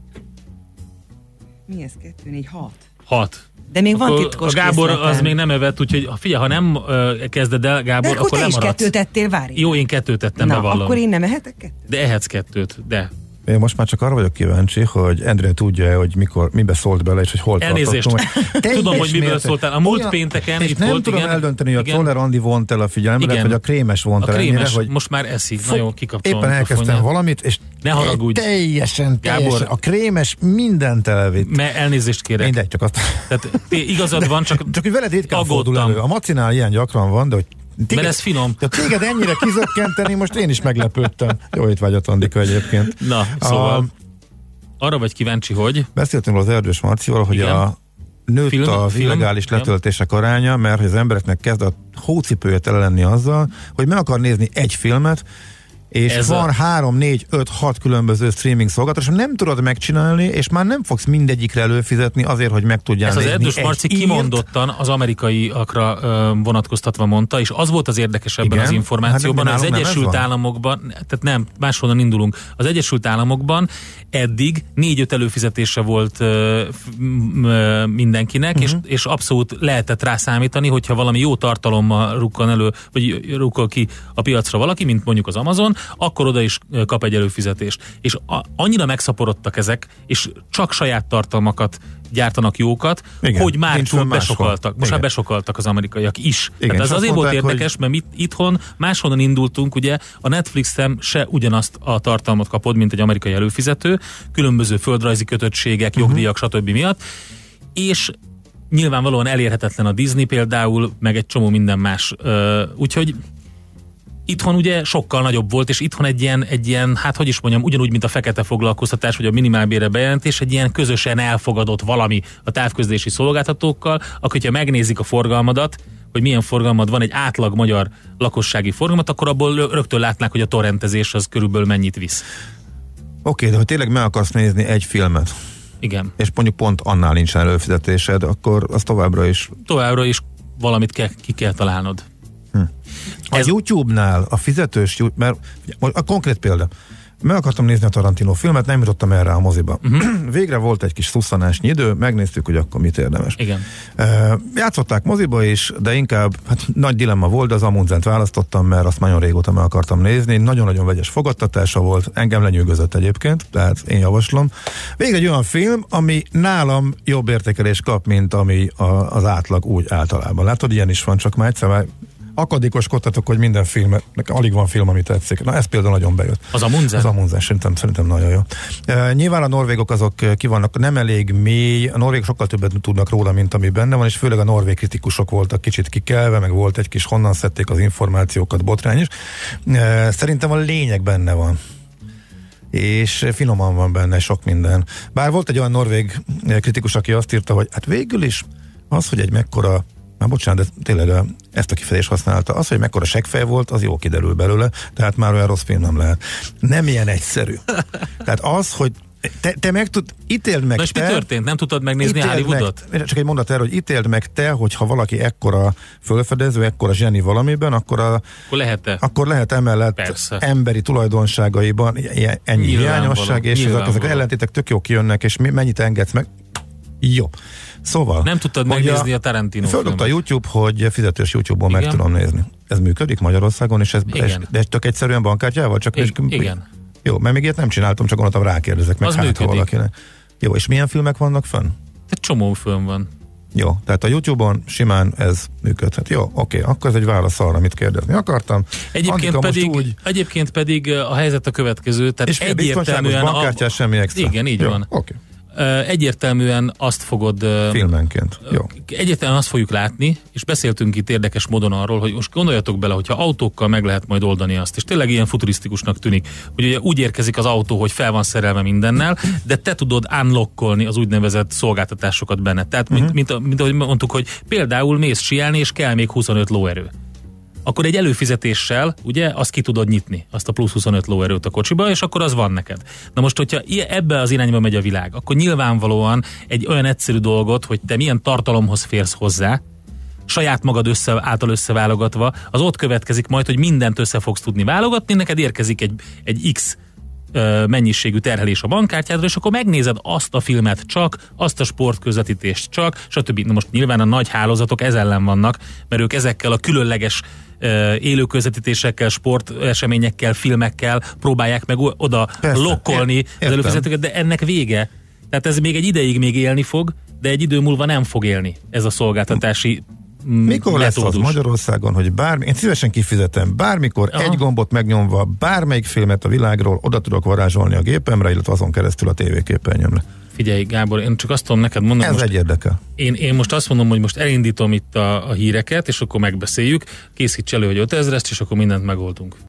Mi ez? Kettő, négy, hat. Hat. De még van Akkor titkos a Gábor készletem. az még nem evett, úgyhogy figyelj, ha nem uh, kezded el, De Gábor, akkor, akkor te is lemaradsz. kettőt tettél, várj. Jó, én kettőt tettem, Na, bevallom. akkor én nem ehetek kettőt? De ehetsz kettőt, de. Én most már csak arra vagyok kíváncsi, hogy Endre tudja, hogy mikor, mibe szólt bele, és hogy hol Elnézést. tartottunk. Tudom, hogy miből szóltál. A múlt Olyan- pénteken és itt nem volt, tudom igen. eldönteni, hogy a. Czoller Andi vont el a figyelmedet, Igen. vagy a krémes vont A el ennyire, krémes hogy most már eszik. Na Fog- jó, kikapcsolom Éppen a elkezdtem valamit, és Ne haragudj. teljesen, teljesen, Gábor. a krémes mindent elvitt. Mert elnézést kérek. Mindegy, csak azt. Tehát igazad van, csak, Csak hogy veled ritkán fordul elő. A macinál ilyen gyakran van, de hogy téged, Mert ez finom. de téged ennyire kizökkenteni, most én is meglepődtem. Jó itt vagy a Andika egyébként. Na, szóval A, arra vagy kíváncsi, hogy beszéltünk az Erdős Marcival, hogy Igen. a nőtt Film- az film, illegális igen. letöltések aránya, mert az embereknek kezd a hócipője tele lenni azzal, hogy meg akar nézni egy filmet, és Ez van a- 3, 4, 5, 6 különböző streaming szolgáltatás, nem tudod megcsinálni, és már nem fogsz mindegyikre előfizetni azért, hogy meg tudjál ez az Erdős Marci írt. kimondottan az amerikaiakra vonatkoztatva mondta, és az volt az érdekes ebben Igen? az információban, Hát az ez Egyesült? Államokban, tehát nem, máshonnan indulunk, az Egyesült Államokban eddig négy-öt előfizetése volt ö, ö, mindenkinek, Mhm. és, és abszolút lehetett rá számítani, hogyha valami jó tartalommal rukkan elő, vagy rukkol ki a piacra valaki, mint mondjuk az Amazon, akkor oda is kap egy előfizetést. És a, annyira megszaporodtak ezek, és csak saját tartalmakat gyártanak jókat, Igen, hogy már túl besokaltak. Most Igen. már besokaltak az amerikaiak is. Igen, Tehát ez azt azért volt érdekes, mert mit, itthon máshonnan indultunk, ugye a Netflixen se ugyanazt a tartalmat kapod, mint egy amerikai előfizető, különböző földrajzi kötöttségek, Mhm. jogdíjak, stb. miatt, és nyilvánvalóan elérhetetlen a Disney például, meg egy csomó minden más. Úgyhogy itthon ugye sokkal nagyobb volt, és itthon egy ilyen, egy ilyen, hát hogy is mondjam, ugyanúgy, mint a fekete foglalkoztatás, vagy a minimálbére bejelentés, egy ilyen közösen elfogadott valami a távközlési szolgáltatókkal, akkor, hogyha megnézik a forgalmadat, hogy milyen forgalmad van, egy átlag magyar lakossági forgalmat, akkor abból rö- rögtön látnák, hogy a torrentezés az körülbelül mennyit visz. Oké, de ha tényleg meg akarsz nézni egy filmet, Igen. és mondjuk pont annál nincsen előfizetésed, akkor az továbbra is. Továbbra is valamit kell, ki kell találnod. A Ez- YouTube-nál a fizetős, mert a konkrét példa, meg akartam nézni a Tarantino filmet, nem jutottam erre a moziba. Uh-huh. Végre volt egy kis szusszanásnyi idő, megnéztük, hogy akkor mit érdemes. Igen. Uh, játszották moziba is, de inkább hát nagy dilemma volt, de az Amundzent választottam, mert azt nagyon régóta meg akartam nézni. Nagyon-nagyon vegyes fogadtatása volt, engem lenyűgözött egyébként, tehát én javaslom. Végre egy olyan film, ami nálam jobb értékelést kap, mint ami a, az átlag úgy általában. Látod, ilyen is van, csak már egyszer már akadékoskodtatok, hogy minden film, alig van film, ami tetszik. Na ez például nagyon bejött. Az a Munzen? Az Amundsen, szerintem, szerintem nagyon jó. E, nyilván a norvégok azok e, ki vannak, nem elég mély, a norvégok sokkal többet tudnak róla, mint ami benne van, és főleg a norvég kritikusok voltak kicsit kikelve, meg volt egy kis honnan szedték az információkat, botrány is. E, szerintem a lényeg benne van és finoman van benne sok minden. Bár volt egy olyan norvég kritikus, aki azt írta, hogy hát végül is az, hogy egy mekkora már bocsánat, de tényleg ezt a kifejezést használta. Az, hogy mekkora seggfej volt, az jó kiderül belőle, tehát már olyan rossz film nem lehet. Nem ilyen egyszerű. Tehát az, hogy te, te meg tud, ítéld meg Na és mi történt? Nem tudtad megnézni Hollywoodot? Meg, csak egy mondat erről, hogy ítéld meg te, hogy ha valaki ekkora fölfedező, ekkora zseni valamiben, akkor, a, Akkor lehet-e? akkor lehet emellett Persze. emberi tulajdonságaiban ilyen- ennyi hiányosság, és ezek, ezek ellentétek tök jó kijönnek, és mi, mennyit engedsz meg. Jó. Szóval. Nem tudtad hogy megnézni a Tarantino Földobta a. YouTube, hogy fizetős YouTube-on meg tudom nézni. Ez működik Magyarországon, és ez, Igen. ez, de ez tök egyszerűen bankkártyával? Csak I- igen. Jó, mert még ilyet nem csináltam, csak gondoltam rákérdezek meg Az hát, ha működik. valakinek. Jó, és milyen filmek vannak fönn? Egy csomó film van. Jó, tehát a YouTube-on simán ez működhet. Jó, oké, akkor ez egy válasz arra, amit kérdezni akartam. Egyébként Antika, pedig, úgy, egyébként pedig a helyzet a következő, tehát és egyértelműen... bankkártyás, semmi extra. Igen, így Jó, van. Oké, egyértelműen azt fogod... Filmenként. Jó. Egyértelműen azt fogjuk látni, és beszéltünk itt érdekes módon arról, hogy most gondoljatok bele, hogyha autókkal meg lehet majd oldani azt, és tényleg ilyen futurisztikusnak tűnik, hogy ugye úgy érkezik az autó, hogy fel van szerelve mindennel, de te tudod unlockolni az úgynevezett szolgáltatásokat benne. Tehát, mint, mint, mint ahogy mondtuk, hogy például mész sielni, és kell még 25 lóerő akkor egy előfizetéssel, ugye, azt ki tudod nyitni, azt a plusz 25 lóerőt a kocsiba, és akkor az van neked. Na most, hogyha ebbe az irányba megy a világ, akkor nyilvánvalóan egy olyan egyszerű dolgot, hogy te milyen tartalomhoz férsz hozzá, saját magad össze, által összeválogatva, az ott következik majd, hogy mindent össze fogsz tudni válogatni, neked érkezik egy, egy X mennyiségű terhelés a bankkártyádra, és akkor megnézed azt a filmet csak, azt a sportközvetítést csak, stb. Na most nyilván a nagy hálózatok ez ellen vannak, mert ők ezekkel a különleges élő közvetítésekkel, sporteseményekkel, filmekkel próbálják meg oda Persze, lokkolni ért- az értem. előfizetőket, de ennek vége. Tehát ez még egy ideig még élni fog, de egy idő múlva nem fog élni ez a szolgáltatási Mikor lesz az. Magyarországon, hogy bármi, én szívesen kifizetem, bármikor Aha. egy gombot megnyomva, bármelyik filmet a világról oda tudok varázsolni a gépemre, illetve azon keresztül a tévéképernyőmre. Figyelj, Gábor, én csak azt tudom neked mondani, Ez most egy érdekel. én, én most azt mondom, hogy most elindítom itt a, a híreket, és akkor megbeszéljük, készíts elő, hogy 5000 és akkor mindent megoldunk.